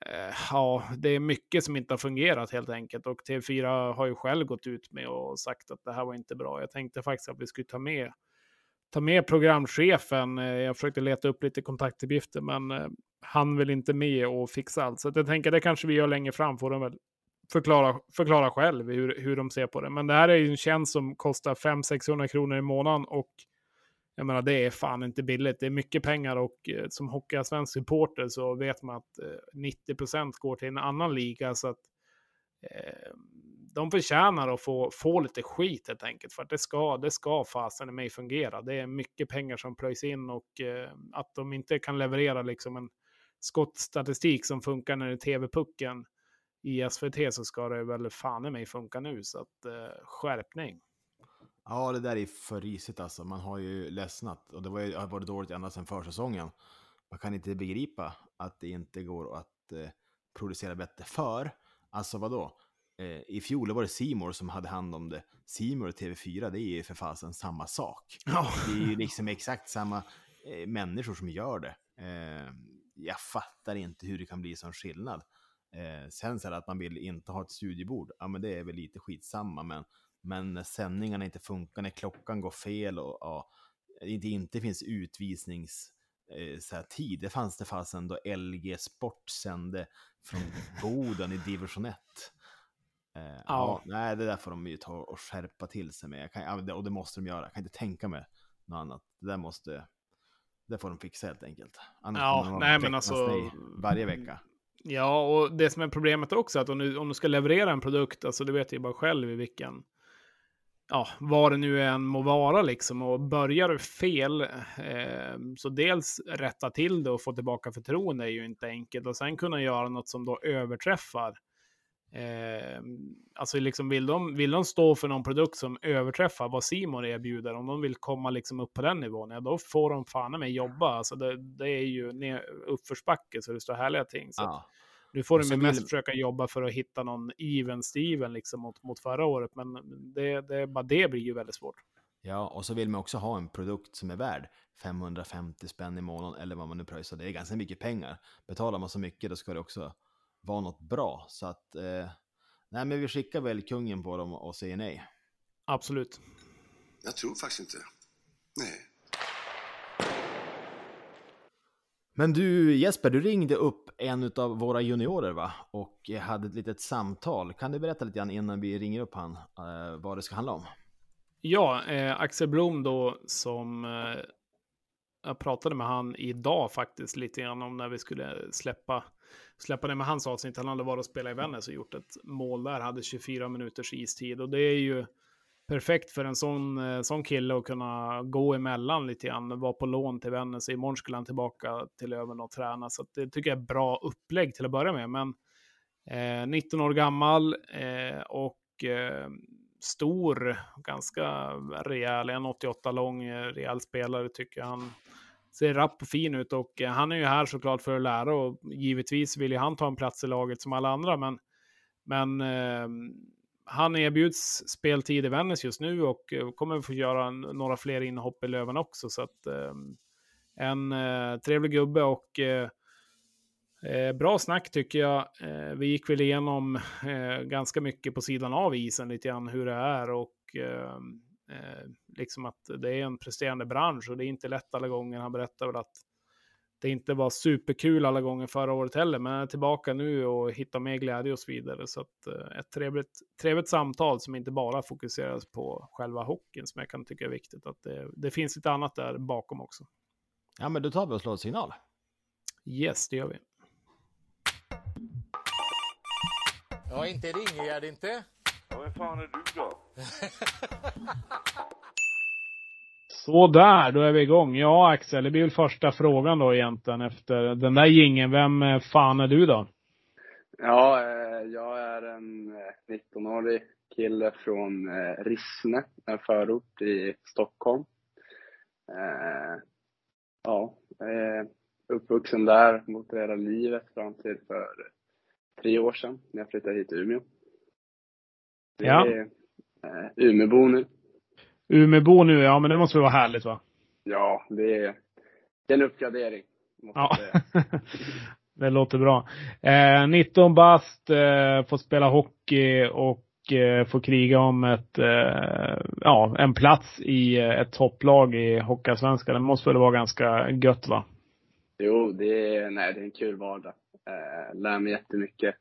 eh, ja, det är mycket som inte har fungerat helt enkelt. Och TV4 har ju själv gått ut med och sagt att det här var inte bra. Jag tänkte faktiskt att vi skulle ta med ta med programchefen. Eh, jag försökte leta upp lite kontaktuppgifter, men eh, han vill inte med och fixa allt. Så jag tänker det kanske vi gör längre fram, får de väl förklara, förklara själv hur, hur de ser på det. Men det här är ju en tjänst som kostar 500-600 kronor i månaden och jag menar, det är fan inte billigt. Det är mycket pengar och eh, som svensk supporter så vet man att eh, 90% går till en annan liga. Så att eh, de förtjänar att få, få lite skit helt enkelt. För att det ska, det ska fasen i mig fungera. Det är mycket pengar som plöjs in och eh, att de inte kan leverera liksom en skottstatistik som funkar när det är tv-pucken i SVT så ska det väl fan i mig funka nu. Så att eh, skärpning. Ja, det där är för risigt alltså. Man har ju ledsnat och det var ju, har varit dåligt ända sedan försäsongen. Man kan inte begripa att det inte går att eh, producera bättre. För, alltså vadå? Eh, I fjol var det Simor som hade hand om det. Simor och TV4, det är ju för fasen samma sak. Ja. Det är ju liksom exakt samma eh, människor som gör det. Eh, jag fattar inte hur det kan bli sån skillnad. Eh, sen så är det att man vill inte ha ett studiebord, ja men det är väl lite skitsamma, men, men när sändningarna inte funkar, när klockan går fel och ja, det inte, inte finns utvisnings eh, så här, tid. Det fanns det fasen då LG Sport sände från Boden i division 1. Eh, ja. Ja. nej, det där får de ju ta och skärpa till sig med. Jag kan, det- och det måste de göra. Jag kan inte tänka mig något annat. Det där måste, det får de fixa helt enkelt. Annars Ja, kommer nej, men alltså- Varje vecka. Ja, och det som är problemet också att om du, om du ska leverera en produkt, alltså du vet ju bara själv i vilken, ja, vad det nu än må vara liksom, och börjar du fel, eh, så dels rätta till det och få tillbaka förtroende är ju inte enkelt, och sen kunna göra något som då överträffar Eh, alltså liksom vill de, vill de stå för någon produkt som överträffar vad Simon erbjuder, om de vill komma liksom upp på den nivån, ja, då får de fan med jobba. Alltså det, det är ju uppförsbacke så det står härliga ting. Så Ja. nu får de ju mest vill- försöka jobba för att hitta någon even Steven liksom mot, mot förra året, men det, det, bara det blir ju väldigt svårt. Ja, och så vill man också ha en produkt som är värd 550 spänn i månaden eller vad man nu pröjsar. Det är ganska mycket pengar. Betalar man så mycket då ska det också vara något bra. Så att, eh, nej men vi skickar väl kungen på dem och säger nej. Absolut. Jag tror faktiskt inte. Nej. Men du Jesper, du ringde upp en av våra juniorer va? Och hade ett litet samtal. Kan du berätta lite grann innan vi ringer upp han, eh, vad det ska handla om? Ja, eh, Axel Blom då som eh, jag pratade med han idag faktiskt lite grann om när vi skulle släppa, släppa ner med hans avsnitt. Han hade varit och spelat i Vännäs och gjort ett mål där, hade 24 minuters istid och det är ju perfekt för en sån, eh, sån kille att kunna gå emellan lite grann, vara på lån till Vännäs. Imorgon skulle han tillbaka till Löven och träna, så det tycker jag är bra upplägg till att börja med. Men eh, 19 år gammal eh, och eh, stor, ganska rejäl, 1,88 lång, eh, rejäl spelare tycker jag. Han ser rapp och fin ut och eh, han är ju här såklart för att lära och givetvis vill ju han ta en plats i laget som alla andra, men, men eh, han erbjuds speltid i Vännäs just nu och eh, kommer få göra några fler inhopp i Löven också. Så att, eh, en eh, trevlig gubbe och eh, eh, bra snack tycker jag. Eh, vi gick väl igenom eh, ganska mycket på sidan av isen lite grann hur det är och ehm, liksom att det är en presterande bransch och det är inte lätt alla gånger. Han berättar väl att det inte var superkul alla gånger förra året heller, men är tillbaka nu och hittar mer glädje och så vidare. Så att, eh, ett trevligt, trevligt samtal som inte bara fokuseras på själva hockeyn, som jag kan tycka är viktigt. Att det, det finns lite annat där bakom också. Ja, men då tar vi och slår signal. Yes, det gör vi. Ja, inte ringer jag inte. Ja, vem fan är du då? Så där, då är vi igång. Ja, Axel, det blir väl första frågan då egentligen efter den där gingen. Vem eh, fan är du då? Ja, eh, jag är en eh, 19-årig kille från eh, Rissne, en förort i Stockholm. Eh, ja, eh, uppvuxen där mot hela livet fram till för tre år sedan när jag flyttade hit till Umeå. Det Ja. Eh, Umeåbo nu. Umeåbo nu, ja men det måste väl vara härligt va? Ja, det är, en uppgradering. Ja, det låter bra. Eh, 19 bast, eh, får spela hockey och eh, får kriga om ett, eh, ja, en plats i eh, ett topplag i Hockeyallsvenskan. Det måste väl vara ganska gött va? Jo, det är, nej, det är en kul vardag. Eh, lär mig jättemycket.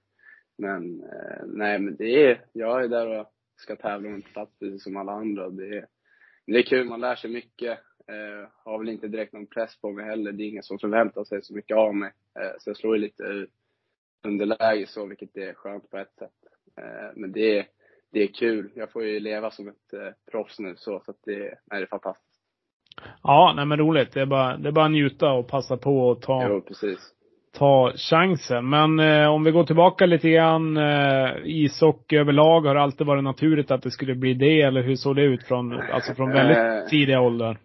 Men, nej, men det är, jag är där och ska tävla om en plats precis som alla andra. Det är, det är kul, man lär sig mycket. Eh, har väl inte direkt någon press på mig heller. Det är ingen som förväntar sig så mycket av mig. Eh, så jag slår ju lite underläge så, vilket är skönt på ett sätt. Eh, men det är, det är kul. Jag får ju leva som ett eh, proffs nu så, så att det, nej, det är fantastiskt. Ja, nej men roligt. Det är bara, det är bara att njuta och passa på och ta, Jo, precis. Ta chansen. Men eh, om vi går tillbaka lite grann. Eh, ishockey överlag, har det alltid varit naturligt att det skulle bli det? Eller hur såg det ut från, alltså från väldigt Eh. tidiga åldrar?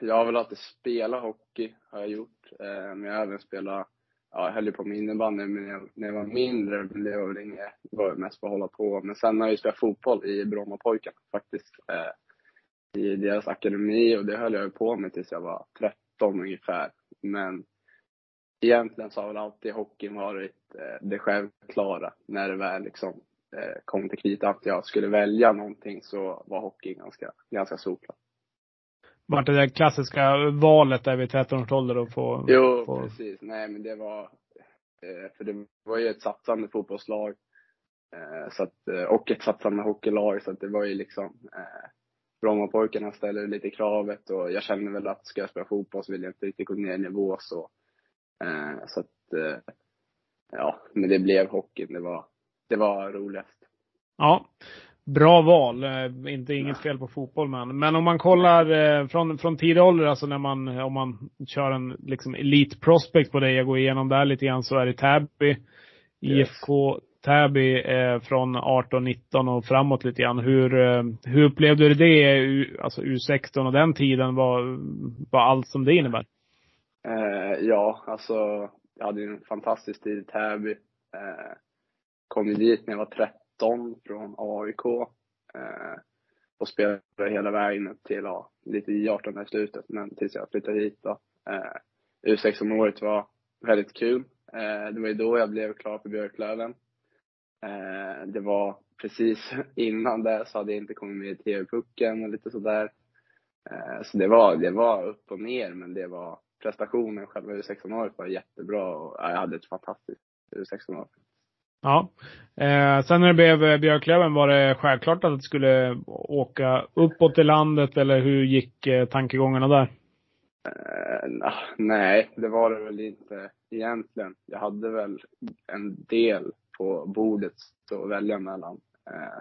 Jag har väl alltid spelat hockey, har jag gjort. Eh, Men jag har även spelat, ja, jag höll ju på med innebandy men när jag, när jag var mindre, det var väl inget, var mest bara att hålla på. Men sen har jag ju spelat fotboll i Brommapojkarna faktiskt. Eh, I deras akademi och det höll jag ju på med tills jag var 13 ungefär. Men egentligen så har väl alltid hockeyn varit eh, det självklara när det väl liksom eh, kom till kritan att jag skulle välja någonting så var hockeyn ganska, ganska solklar. Vart det där klassiska valet där vid 13 års ålder och få... Jo, få... precis. Nej, men det var, eh, för det var ju ett satsande fotbollslag. Så att, och ett satsande hockeylag, så att det var ju liksom, Brommapojkarna ställer lite kravet och jag känner väl att ska jag spela fotboll så vill jag inte riktigt gå ner i nivå så. Eh, så att, eh, ja, men det blev hockeyn. Det var, det var roligast. Ja. Bra val. Eh, Inte inget fel på fotboll men. Men om man kollar eh, från, från tidig ålder, alltså när man, om man kör en liksom elite prospect på dig, jag går igenom där lite grann, så är det Täby, Yes. IFK Täby eh, från 18-19 och framåt lite grann. Hur, eh, hur upplevde du det, alltså U16 och den tiden, vad, vad allt som det innebär? Eh, ja, alltså jag hade en fantastisk tid i Täby. Eh, kom ju dit när jag var 13 från AIK. Eh, och spelade hela vägen upp till, ja, lite i 18 i slutet, men tills jag flyttade hit då. Eh, U16-året var väldigt kul. Eh, det var ju då jag blev klar för Björklöven. Eh, det var precis innan det så hade jag inte kommit med i TV-pucken och lite sådär. Eh, så det var, det var upp och ner, men det var prestationen själva U16-året var jättebra och jag hade ett fantastiskt U16-år. Ja. Eh, sen när det blev Björklöven, var det självklart att du skulle åka uppåt i landet eller hur gick eh, tankegångarna där? Eh, nej, det var det väl inte egentligen. Jag hade väl en del på bordet att välja mellan. Eh,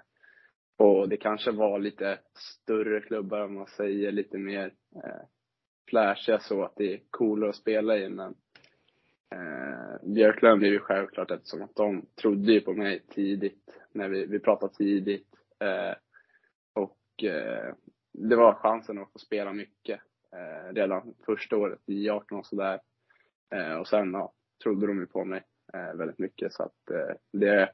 och det kanske var lite större klubbar om man säger, lite mer eh, flashiga så att det är coolare att spela i. Men eh, Björklöven blev ju självklart eftersom att de trodde ju på mig tidigt, när vi, vi pratade tidigt. Eh, och eh, det var chansen att få spela mycket eh, redan första året i 18 och sådär. Eh, och sen ja, trodde de ju på mig eh, väldigt mycket så att eh, det,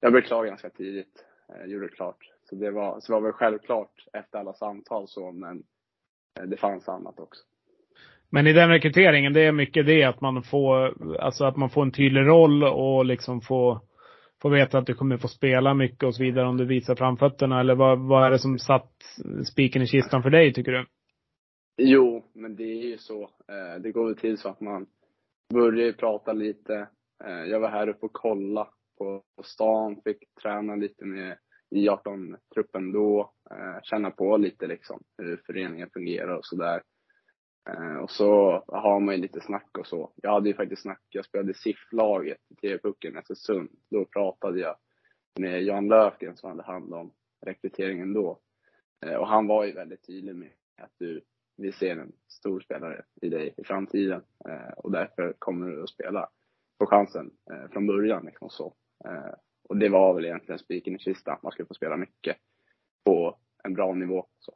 jag blev klar ganska tidigt, eh, gjorde det klart. Så det var, så det var väl självklart efter alla samtal så, men eh, det fanns annat också. Men i den rekryteringen, det är mycket det att man får, alltså att man får en tydlig roll och liksom får, får veta att du kommer få spela mycket och så vidare om du visar framfötterna? Eller vad, vad är det som satt spiken i kistan för dig, tycker du? Jo, men det är ju så. Eh, det går väl till så att man börjar prata lite. Eh, jag var här uppe och kolla på stan, fick träna lite med I18-truppen då, eh, känna på lite liksom hur föreningen fungerar och sådär. Eh, och så har man ju lite snack och så. Jag hade ju faktiskt snack, jag spelade SIF-laget i TV-pucken i Östersund. Då pratade jag med Jan Löfgren som hade hand om rekryteringen då. Eh, och han var ju väldigt tydlig med att du vi ser en stor spelare i dig i framtiden eh, och därför kommer du att spela på chansen eh, från början. Liksom så. Eh, och det var väl egentligen spiken i kistan, man skulle få spela mycket på en bra nivå. Så.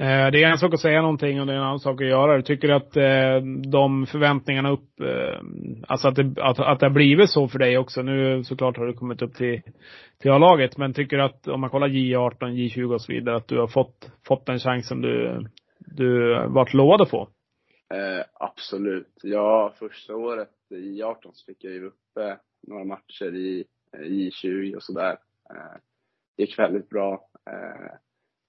Eh, det är en sak att säga någonting och det är en annan sak att göra det. Tycker du att eh, de förväntningarna upp, eh, alltså att det, att, att det har blivit så för dig också? Nu såklart har du kommit upp till, till A-laget, men tycker du att om man kollar J18, J20 och så vidare, att du har fått, fått den chansen du, du varit lovad att få? Eh, absolut. Ja, första året i J18 så fick jag ju uppe några matcher i, eh, J20 och sådär. Eh, gick väldigt bra. Eh,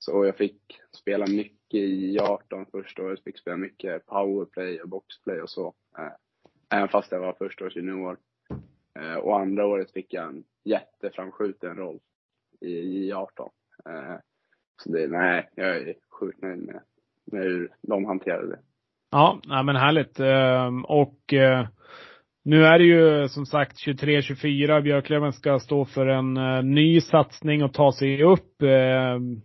och jag fick spela mycket i 18 första året. Fick spela mycket powerplay och boxplay och så. Eh, även fast jag var första års junior. Eh, och andra året fick jag en jätteframskjuten roll i J18. Eh, så det, nej, jag är sjukt nöjd med med hur de hanterade det. Ja, nej men härligt. Ehm, och nu är det ju som sagt 23-24. Björklöven ska stå för en ny satsning och ta sig upp. Ehm,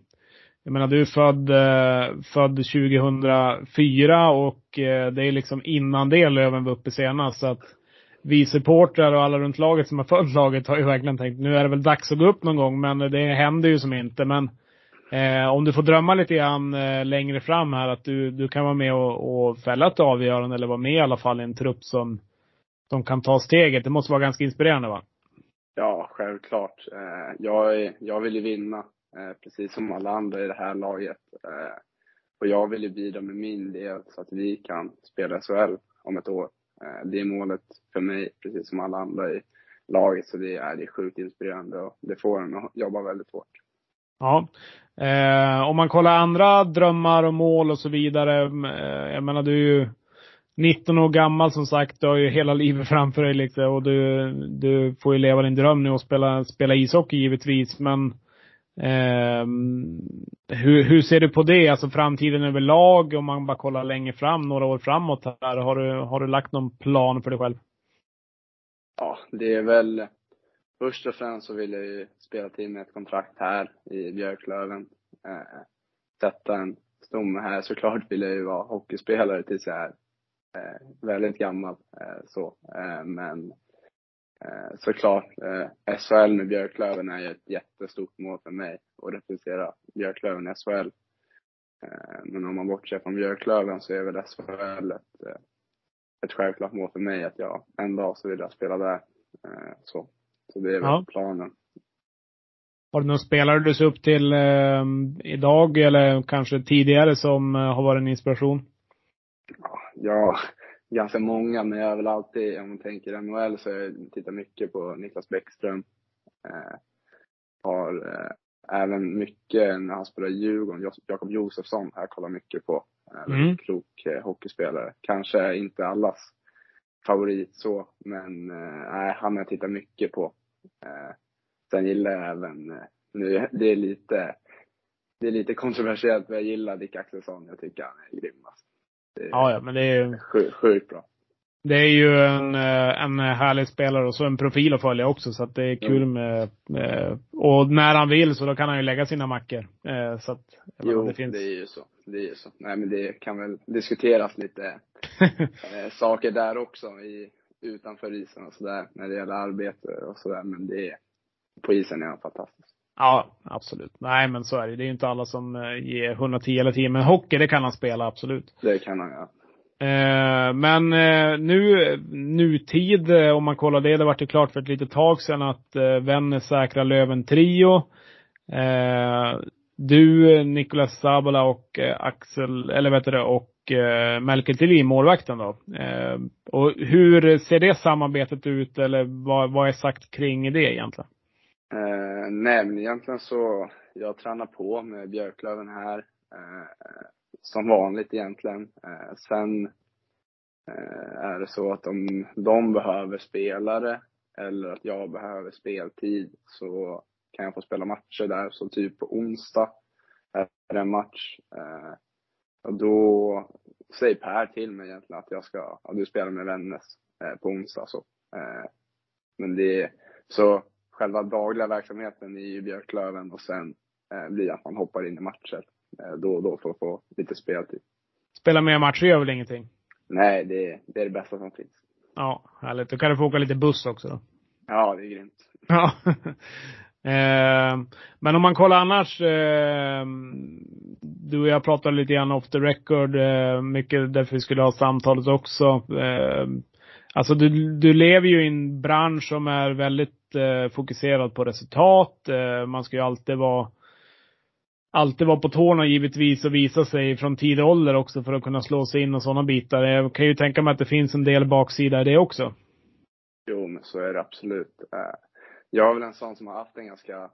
jag menar, du är född, eh, född 2004 och eh, det är liksom innan det Löven var uppe senast. Så att vi supportrar och alla runt laget som har följt laget har ju verkligen tänkt nu är det väl dags att gå upp någon gång, men det händer ju som inte. Men Eh, om du får drömma lite grann eh, längre fram här, att du, du kan vara med och, och fälla ett avgörande eller vara med i alla fall i en trupp som, som kan ta steget. Det måste vara ganska inspirerande va? Ja, självklart. Eh, jag, jag vill ju vinna, Eh, precis som alla andra i det här laget. Eh, och jag vill ju bidra med min del så att vi kan spela SHL om ett år. Eh, det är målet för mig, precis som alla andra i laget. Så det är, det är sjukt inspirerande och det får en att jobba väldigt hårt. Ja. Eh, om man kollar andra drömmar och mål och så vidare. Eh, jag menar du är ju 19 år gammal som sagt. Du har ju hela livet framför dig liksom. Och du, du får ju leva din dröm nu och spela, spela ishockey givetvis. Men eh, hur, hur ser du på det? Alltså framtiden överlag? Om man bara kollar längre fram, några år framåt här. Har du, har du lagt någon plan för dig själv? Ja, det är väl Först och främst så vill jag ju spela till med ett kontrakt här i Björklöven. Eh, sätta en stomme här. Såklart vill jag ju vara hockeyspelare tills jag är eh, väldigt gammal. Eh, så. Eh, men Eh, såklart, eh, SHL med Björklöven är ju ett jättestort mål för mig att representera Björklöven i SHL. Eh, men om man bortser från Björklöven så är väl SHL ett, eh, ett självklart mål för mig att jag en dag så vill jag spela där. Eh, så. så det är väl Ja. planen. Har du någon spelare du ser upp till eh, idag eller kanske tidigare som eh, har varit en inspiration? Ja, ganska många, men jag är väl alltid, om man tänker NHL så jag tittar mycket på Niklas Bäckström. Eh, har eh, även mycket när han spelar Djurgården, Jakob Josefsson har jag kollat mycket på. Eh, Mm. klok eh, hockeyspelare. Kanske inte allas favorit så, men eh, han har jag tittat mycket på. Eh, sen gillar jag även, eh, nu, det är lite, det är lite kontroversiellt, men jag gillar Dick Axelsson. Jag tycker han är. Det är Ja, ja, men det är ju, sjukt, sjukt bra. det är ju en, eh, en härlig spelare och så en profil att följa också. Så att det är kul Mm. med, med, och när han vill så då kan han ju lägga sina mackor. Eh, så att, Jo, det finns. det är ju så. Det är ju så. Nej, men det kan väl diskuteras lite eh, saker där också i, utanför isen och sådär, när det gäller arbete och sådär. Men det är, på isen är han fantastisk. Ja, absolut. Nej, men så är det. Det är ju inte alla som eh, ger 110 hela tiden. Men hockey, det kan han spela, absolut. Det kan han göra. Eh, men eh, nu, nutid, eh, om man kollar det, det vart ju klart för ett litet tag sedan att eh, Vännäs säkrar Löven Trio. Eh, du, Nicolas Sabola och Axel, eller vet du det, och eh, Melker Thelin, målvakten då. Och hur ser det samarbetet ut eller vad, vad är sagt kring det egentligen? Eh, nej, men egentligen så, jag tränar på med Björklöven här. Eh, som vanligt egentligen. Eh, sen eh, är det så att om de behöver spelare eller att jag behöver speltid så kan jag få spela matcher där. Så typ på onsdag är det en match. Eh, och då säger Per till mig egentligen att jag ska, ja, du spelar med Vännäs eh, på onsdag så. Eh, men det, så själva dagliga verksamheten ju Björklöven och sen eh, blir att man hoppar in i matcher eh, då och då för att få lite speltid. Spela mer matcher gör väl ingenting? Nej, det, det är det bästa som finns. Ja, härligt. Då kan du få åka lite buss också då. Ja, det är grymt. Ja. eh, men om man kollar annars. Eh, du och jag pratade lite grann off the record. Eh, mycket därför vi skulle ha samtalet också. Eh, alltså du, du lever ju i en bransch som är väldigt Eh, fokuserad på resultat. Eh, man ska ju alltid vara alltid vara på tårna givetvis och visa sig från tidig ålder också för att kunna slå sig in och sådana bitar. Jag kan ju tänka mig att det finns en del baksida i det också. Jo, men så är det absolut. Eh, jag är väl en sån som har haft en ganska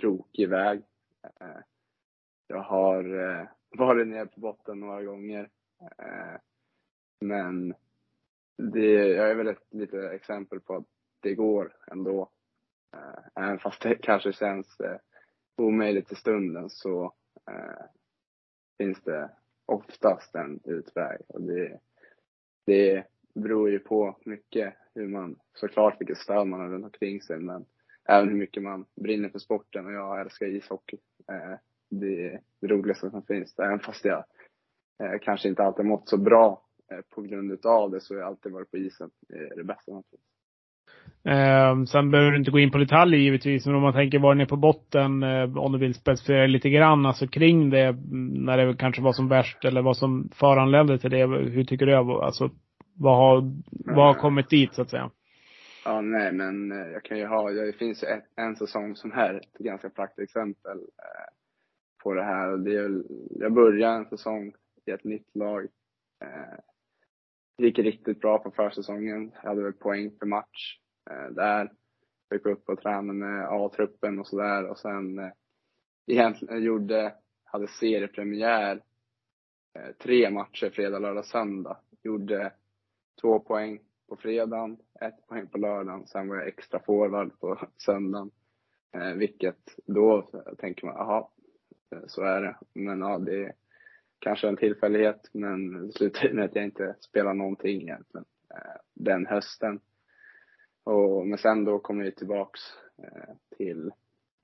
krokig väg. Jag har varit nere på botten några gånger. Men det, jag är väl ett litet exempel på att det går ändå. Eh, Även fast det kanske känns eh, omöjligt i stunden så eh, finns det oftast en utväg. Och det, det beror ju på mycket hur man, såklart vilket stöd man har runt omkring sig, men även hur mycket man brinner för sporten och jag älskar ishockey. Eh, det är det roligaste som finns. Även fast jag eh, kanske inte alltid mått så bra eh, på grund utav det så har jag alltid varit på isen. Det är det bästa som finns. Eh, sen behöver du inte gå in på detaljer givetvis, men om man tänker var ni är på botten, eh, om du vill specificera lite grann, alltså kring det, när det kanske var som värst eller vad som föranledde till det. Hur tycker du? Alltså, vad har, vad har kommit dit så att säga? Ja, nej, men eh, jag kan ju ha, det finns ju ett, en säsong som är ett ganska praktexempel eh, på det här. Det är, jag började en säsong i ett nytt lag. Eh, gick riktigt bra på försäsongen. Jag hade väl poäng per match eh, Eh, där. Fick upp och träna med A-truppen och sådär och sen eh, egentligen jag gjorde, hade seriepremiär eh, tre matcher fredag, lördag, söndag. Gjorde två poäng på fredagen, ett poäng på lördagen, sen var jag extra forward på söndagen. Eh, vilket då tänker man, jaha, så är det. Men ja, det är kanske en tillfällighet, men det slutade med att jag inte spelar någonting egentligen eh, den hösten. Och, men sen då kom jag tillbaks eh, till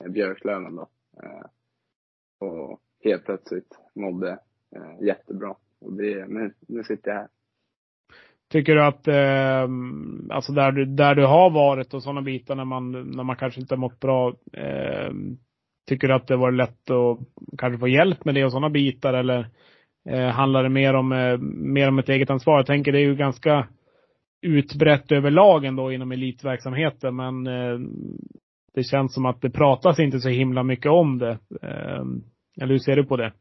eh, Björklöven då. Eh, och helt plötsligt mådde eh, jättebra. Och det, nu, nu sitter jag här. Tycker du att, eh, alltså där du, där du har varit och sådana bitar när man, när man kanske inte har mått bra. Eh, tycker du att det var lätt att kanske få hjälp med det och sådana bitar eller eh, handlar det mer om, eh, mer om ett eget ansvar? Jag tänker det är ju ganska utbrett överlag ändå inom elitverksamheten men eh, det känns som att det pratas inte så himla mycket om det. Eh, eller hur ser du på det?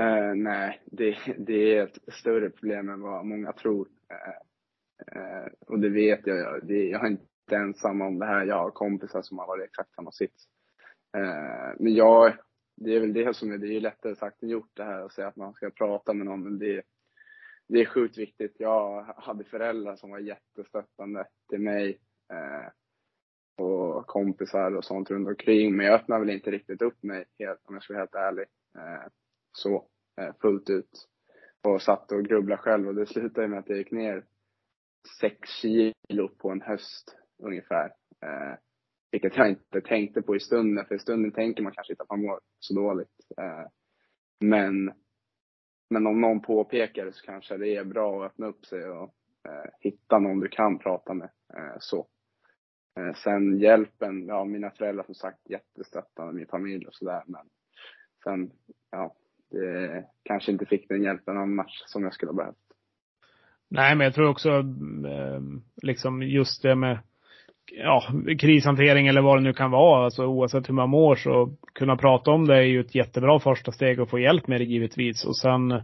Uh, nej, det, det, är ett större problem än vad många tror. Uh, uh, och det vet jag. Det, jag är inte ensam om det här. Jag har kompisar som har varit i exakt samma sits. men jag, det är väl det som är, det är lättare sagt än gjort det här att säga att man ska prata med någon. Men det, det är sjukt viktigt. Jag hade föräldrar som var jättestöttande till mig eh, och kompisar och sånt runt omkring. Men jag öppnade väl inte riktigt upp mig, helt, om jag ska vara helt ärlig eh, så eh, fullt ut. Och satt och grubblade själv och det slutade med att jag gick ner sex kilo på en höst ungefär. Eh, vilket jag inte tänkte på i stunden, för i stunden tänker man kanske inte att man mår så dåligt. Eh, men, men om någon påpekar det så kanske det är bra att öppna upp sig och eh, hitta någon du kan prata med. Eh, så. Eh, sen hjälpen, ja mina föräldrar som sagt jättestöttande, min familj och sådär. Men sen, ja, det, kanske inte fick den hjälpen annars som jag skulle ha behövt. Nej, men jag tror också eh, liksom just det med ja, krishantering eller vad det nu kan vara, alltså oavsett hur man mår så kunna prata om det är ju ett jättebra första steg att få hjälp med det givetvis och sen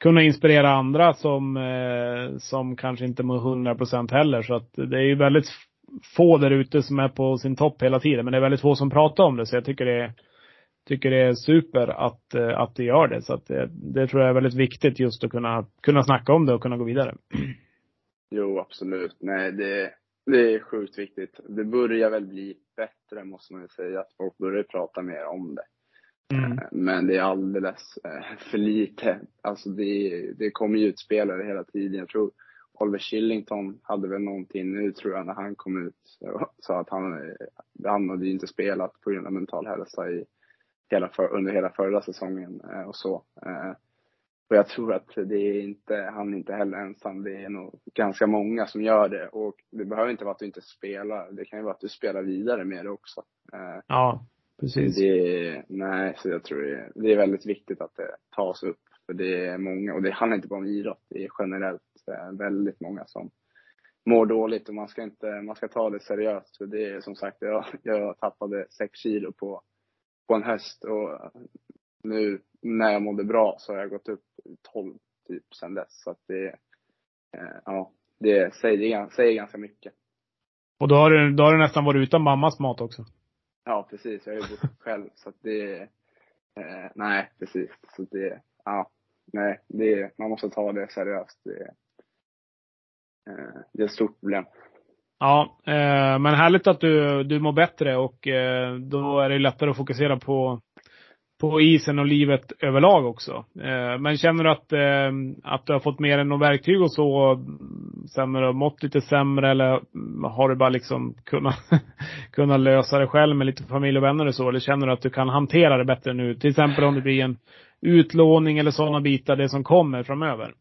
kunna inspirera andra som, eh, som kanske inte mår 100 procent heller så att det är ju väldigt få där ute som är på sin topp hela tiden men det är väldigt få som pratar om det så jag tycker det är tycker det är super att, eh, att det gör det. Så att det, det tror jag är väldigt viktigt just att kunna, kunna snacka om det och kunna gå vidare. Jo, absolut. Nej, det, det är sjukt viktigt. Det börjar väl bli bättre måste man ju säga, att folk börjar prata mer om det. Mm. Eh, men det är alldeles eh, för lite. Alltså det, det kommer ju ut spelare hela tiden. Jag tror Oliver Shillington hade väl någonting nu tror jag när han kom ut. Sa att han, han hade ju inte spelat på grund av mental hälsa i hela för, under hela förra säsongen eh, och så. Eh, och jag tror att det är inte, han är inte heller ensam. Det är nog ganska många som gör det. Och det behöver inte vara att du inte spelar. Det kan ju vara att du spelar vidare med det också. Eh, ja, precis. Det, nej, så jag tror det, det är väldigt viktigt att det tas upp. För det är många, och det handlar inte bara om idrott. Det är generellt väldigt många som mår dåligt och man ska inte, man ska ta det seriöst. För det är som sagt, jag, jag tappade sex kilo på på en höst och nu när jag mådde bra så har jag gått upp 12 typ sen dess. Så att det, eh, ja, det säger, säger ganska mycket. Och då har, du, då har du nästan varit utan mammas mat också? Ja, precis. Jag har ju bott själv så att det, eh, nej precis. Så det, ja, nej, det, man måste ta det seriöst. Det, eh, det är ett stort problem. Ja, eh, men härligt att du, du mår bättre och eh, då är det lättare att fokusera på, på isen och livet överlag också. Eh, men känner du att, eh, att du har fått mer än några verktyg och så sen när du har mått lite sämre eller har du bara liksom kunnat, kunnat lösa det själv med lite familj och vänner och så? Eller känner du att du kan hantera det bättre nu? Till exempel om det blir en utlåning eller sådana bitar, det som kommer framöver.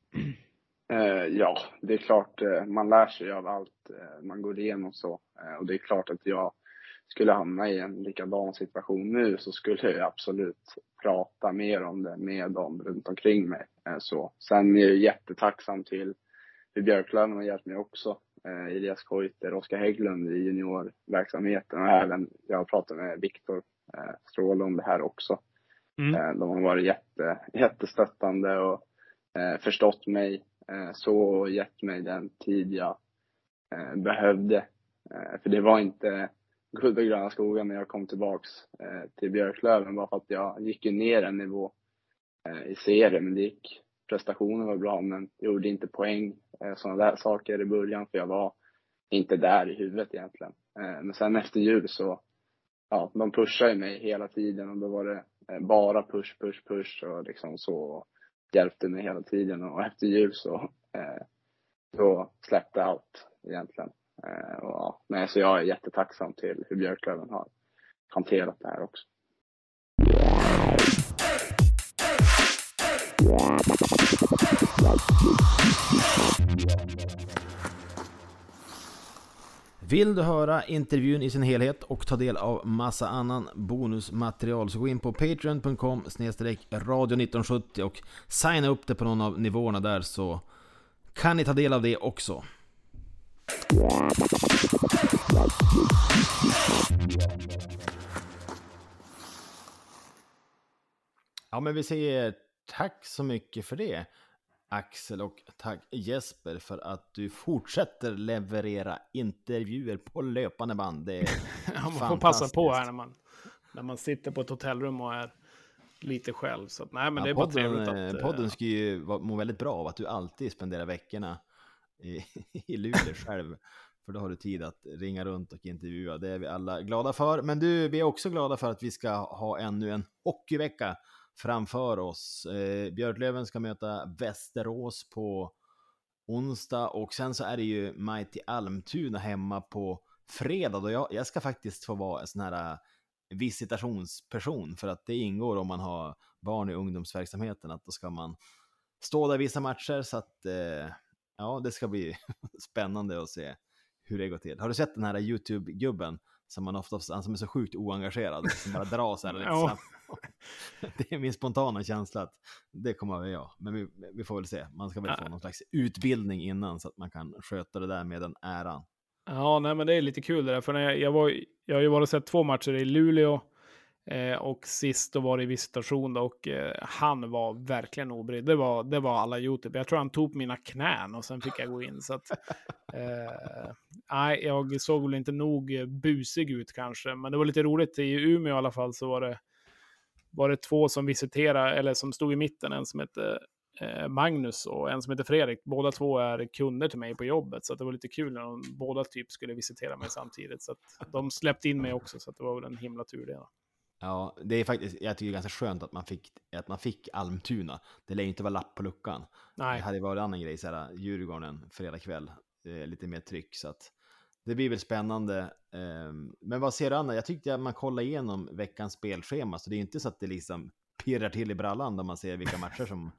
Eh, ja, det är klart eh, man lär sig av allt eh, man går igenom så. Eh, och det är klart att jag skulle hamna i en likadan situation nu så skulle jag absolut prata mer om det med dem runt omkring mig. så. Sen är jag jättetacksam till hur Björklöven har hjälpt mig också. Elias Koiter, Oskar Hägglund i juniorverksamheten och även jag har pratat med Viktor Stråle om det här också. Mm. de har varit jätte, jättestöttande och förstått mig Eh, så gett mig den tid jag eh, behövde. Eh, för det var inte guld och gröna skogar när jag kom tillbaks eh, till Björklöven bara för att jag gick ju ner en nivå eh, i serien. Men det gick, prestationen var bra men jag gjorde inte poäng, eh, sådana där saker i början för jag var inte där i huvudet egentligen. Men sen efter jul så, ja, de pushade mig hela tiden och då var det bara push, push, push och liksom så hjälpte mig hela tiden och efter jul så eh, då släppte allt egentligen. Eh, och, ja, nej, så jag är jättetacksam till hur Björklöven har hanterat det här också. Vill du höra intervjun i sin helhet och ta del av massa annan bonusmaterial så gå in på patreon.com radio 1970 och signa upp dig på någon av nivåerna där så kan ni ta del av det också. Ja men vi säger tack så mycket för det. Axel och tack Jesper för att du fortsätter leverera intervjuer på löpande band. Det är ja, man får passa på här när man, när man sitter på ett hotellrum och är lite själv. Så att, nej, men ja, det är podden, bara trevligt att... Podden ska ju må väldigt bra av att du alltid spenderar veckorna i, i Luleå själv. För då har du tid att ringa runt och intervjua. Det är vi alla glada för. Men du, vi är också glada för att vi ska ha ännu en hockeyvecka framför oss. Eh, Björklöven ska möta Västerås på onsdag och sen så är det ju Mighty Almtuna hemma på fredag. Och jag, jag ska faktiskt få vara en sån här eh, visitationsperson för att det ingår om man har barn i ungdomsverksamheten att då ska man stå där vissa matcher så att eh, ja, det ska bli spännande att se hur det går till. Har du sett den här YouTube-gubben som man ofta, han som är så sjukt oengagerad, som bara drar sig lite snabbt. Det är min spontana känsla att det kommer vara jag. Men vi, vi, får väl se. Man ska väl få någon slags utbildning innan så att man kan sköta det där med den äran. Ja, nej, men det är lite kul det där. För när jag, jag, var, jag har ju varit och sett två matcher i Luleå eh, och sist då var det i visitation då, och eh, han var verkligen obrydd. Det var, det var alla YouTube. Jag tror han tog på mina knän och sen fick jag gå in. Så att, eh, nej, jag såg väl inte nog busig ut kanske, men det var lite roligt. I Umeå i alla fall så var det var det två som visiterade, eller som stod i mitten, en som hette eh, Magnus och en som heter Fredrik. Båda två är kunder till mig på jobbet, så det var lite kul när de båda typ skulle visitera mig samtidigt. Så de släppte in mig också, så det var väl en himla tur det. Då. Ja, det är faktiskt, jag tycker det är ganska skönt att man fick, att man fick Almtuna. Det lär ju inte vara lapp på luckan. Nej. Det hade varit en annan grej, så här, Djurgården fredag kväll, eh, lite mer tryck. Så att det blir väl spännande. Ehm, men vad ser du Anna? Jag tyckte att man kollade igenom veckans spelschema, så det är inte så att det liksom pirrar till i brallan när man ser vilka matcher som,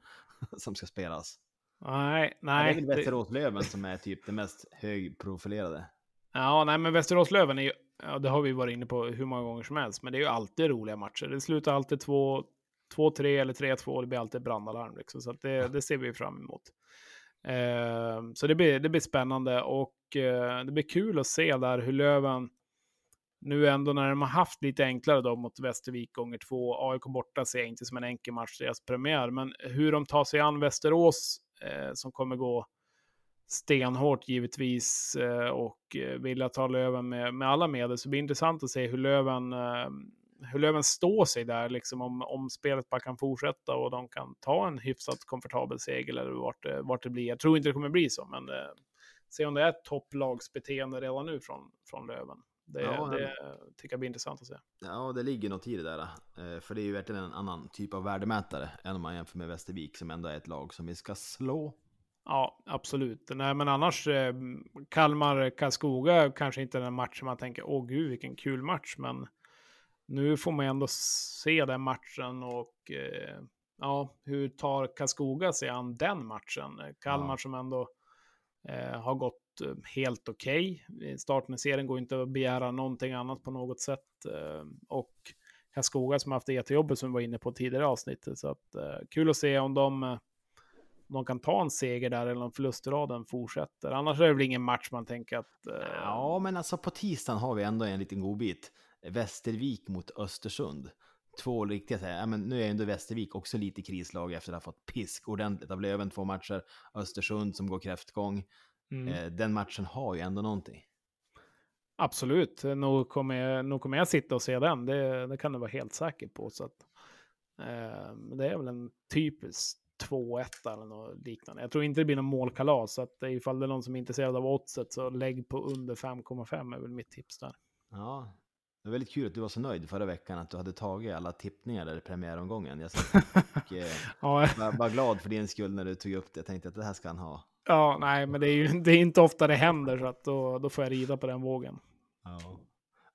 som ska spelas. Nej, nej. det är väl Västerås-Löven som är typ det mest högprofilerade. Ja, nej, men Västerås-Löven är ju, ja, det har vi varit inne på hur många gånger som helst, men det är ju alltid roliga matcher. Det slutar alltid 2-3 eller 3-2, det blir alltid brandalarm liksom, så det, det ser vi fram emot. Eh, så det blir, det blir spännande och eh, det blir kul att se där hur Löven nu ändå när de har haft lite enklare då mot Västervik gånger två, AIK borta ser jag inte som en enkel match, deras premiär, men hur de tar sig an Västerås eh, som kommer gå stenhårt givetvis eh, och eh, vilja ta Löven med, med alla medel, så det blir intressant att se hur Löven eh, hur Löven står sig där, liksom om, om spelet bara kan fortsätta och de kan ta en hyfsat komfortabel seger eller vart, vart det blir. Jag tror inte det kommer bli så, men eh, se om det är ett topplagsbeteende redan nu från, från Löven. Det, ja, det tycker jag blir intressant att se. Ja, det ligger något i det där. För det är ju verkligen en annan typ av värdemätare än om man jämför med Västervik som ändå är ett lag som vi ska slå. Ja, absolut. Nej, men annars eh, Kalmar-Karlskoga kanske inte är en match som man tänker, åh gud vilken kul match, men nu får man ändå se den matchen och eh, ja, hur tar Karlskoga sig an den matchen? Kalmar ja. som ändå eh, har gått eh, helt okej. Okay. Starten i serien går inte att begära någonting annat på något sätt. Eh, och Karlskoga som har haft det jättejobbet som vi var inne på tidigare avsnittet. Så att, eh, kul att se om de, de kan ta en seger där eller om förlustraden fortsätter. Annars är det väl ingen match man tänker att... Eh, ja, men alltså på tisdagen har vi ändå en liten godbit. Västervik mot Östersund. Två riktiga, här, ja, men nu är ändå Västervik också lite krislag efter att ha fått pisk ordentligt av Löven två matcher. Östersund som går kräftgång. Mm. Eh, den matchen har ju ändå någonting. Absolut, nog kommer, jag, nog kommer jag sitta och se den. Det, det kan du vara helt säker på. Så att, eh, det är väl en typisk 2-1 eller något liknande. Jag tror inte det blir någon målkalas, så att ifall det är någon som är intresserad av oddset så lägg på under 5,5 är väl mitt tips där. Ja, det var väldigt kul att du var så nöjd förra veckan att du hade tagit alla tippningar där i premiäromgången. Jag och, eh, var, var glad för din skull när du tog upp det. Jag tänkte att det här ska han ha. Ja, nej, men det är ju det är inte ofta det händer så att då, då får jag rida på den vågen. Ja.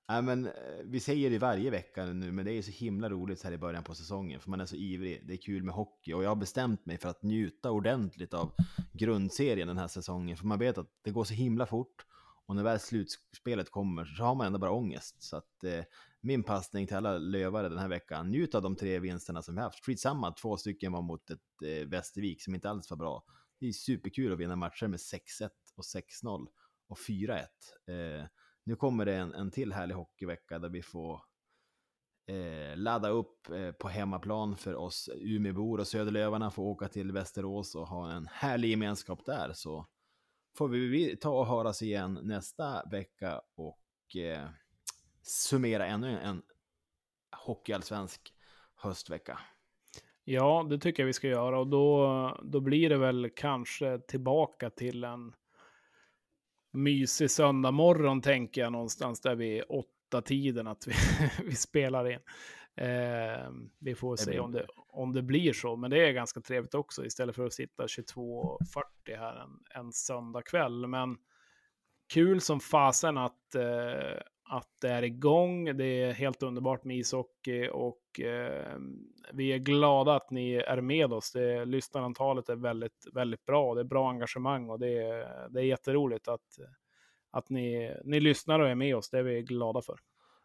Nej, men, eh, vi säger det varje vecka nu, men det är så himla roligt så här i början på säsongen, för man är så ivrig. Det är kul med hockey och jag har bestämt mig för att njuta ordentligt av grundserien den här säsongen, för man vet att det går så himla fort och när väl slutspelet kommer så har man ändå bara ångest. Så att eh, min passning till alla lövare den här veckan, njut av de tre vinsterna som vi haft. Skitsamma, två stycken var mot ett eh, Västervik som inte alls var bra. Det är superkul att vinna matcher med 6-1 och 6-0 och 4-1. Eh, nu kommer det en, en till härlig hockeyvecka där vi får eh, ladda upp eh, på hemmaplan för oss Umeåbor och Söderlövarna får åka till Västerås och ha en härlig gemenskap där. Så får vi ta och höras igen nästa vecka och eh, summera ännu en hockeyallsvensk höstvecka. Ja, det tycker jag vi ska göra och då, då blir det väl kanske tillbaka till en mysig söndag morgon tänker jag någonstans där vid åtta tiden att vi, vi spelar in. Eh, vi får se om det, om det blir så, men det är ganska trevligt också istället för att sitta 22.40 här en, en söndag kväll. Men kul som fasen att, eh, att det är igång. Det är helt underbart med ishockey och eh, vi är glada att ni är med oss. Det, lyssnarantalet är väldigt, väldigt bra. Det är bra engagemang och det är, det är jätteroligt att, att ni, ni lyssnar och är med oss. Det är vi glada för.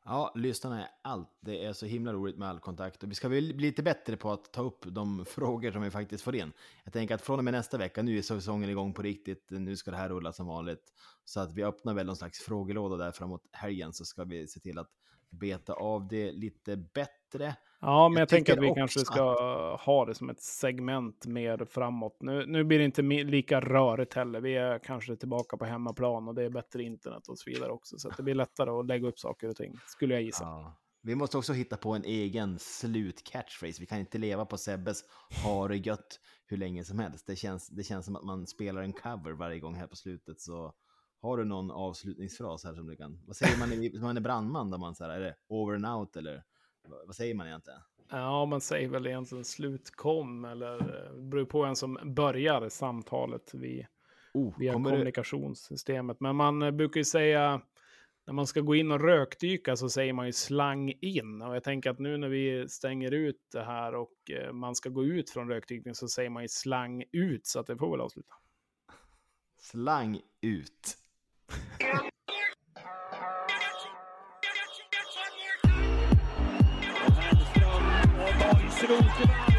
Ja, lyssnarna är allt. Det är så himla roligt med all kontakt. Och vi ska väl bli lite bättre på att ta upp de frågor som vi faktiskt får in. Jag tänker att från och med nästa vecka, nu är säsongen igång på riktigt, nu ska det här rulla som vanligt. Så att vi öppnar väl någon slags frågelåda där framåt helgen, så ska vi se till att beta av det lite bättre. Ja, men jag, jag tänker att vi kanske ska ha det som ett segment mer framåt. Nu, nu blir det inte lika rörigt heller. Vi är kanske tillbaka på hemmaplan och det är bättre internet och så vidare också. Så det blir lättare att lägga upp saker och ting, skulle jag gissa. Ja. Vi måste också hitta på en egen slut-catchphrase. Vi kan inte leva på Sebbes ha det gött hur länge som helst. Det känns, det känns som att man spelar en cover varje gång här på slutet. Så har du någon avslutningsfras här som du kan... Vad säger man när man är brandman? Då man så här, är det over and out eller vad säger man egentligen? Ja, man säger väl egentligen slutkom eller det beror på en som börjar samtalet vid, oh, via kommunikationssystemet. Det... Men man eh, brukar ju säga när man ska gå in och rökdyka så säger man ju slang in. Och jag tänker att nu när vi stänger ut det här och eh, man ska gå ut från rökdykning så säger man ju slang ut. Så att det får väl avsluta. Slang ut. Nationals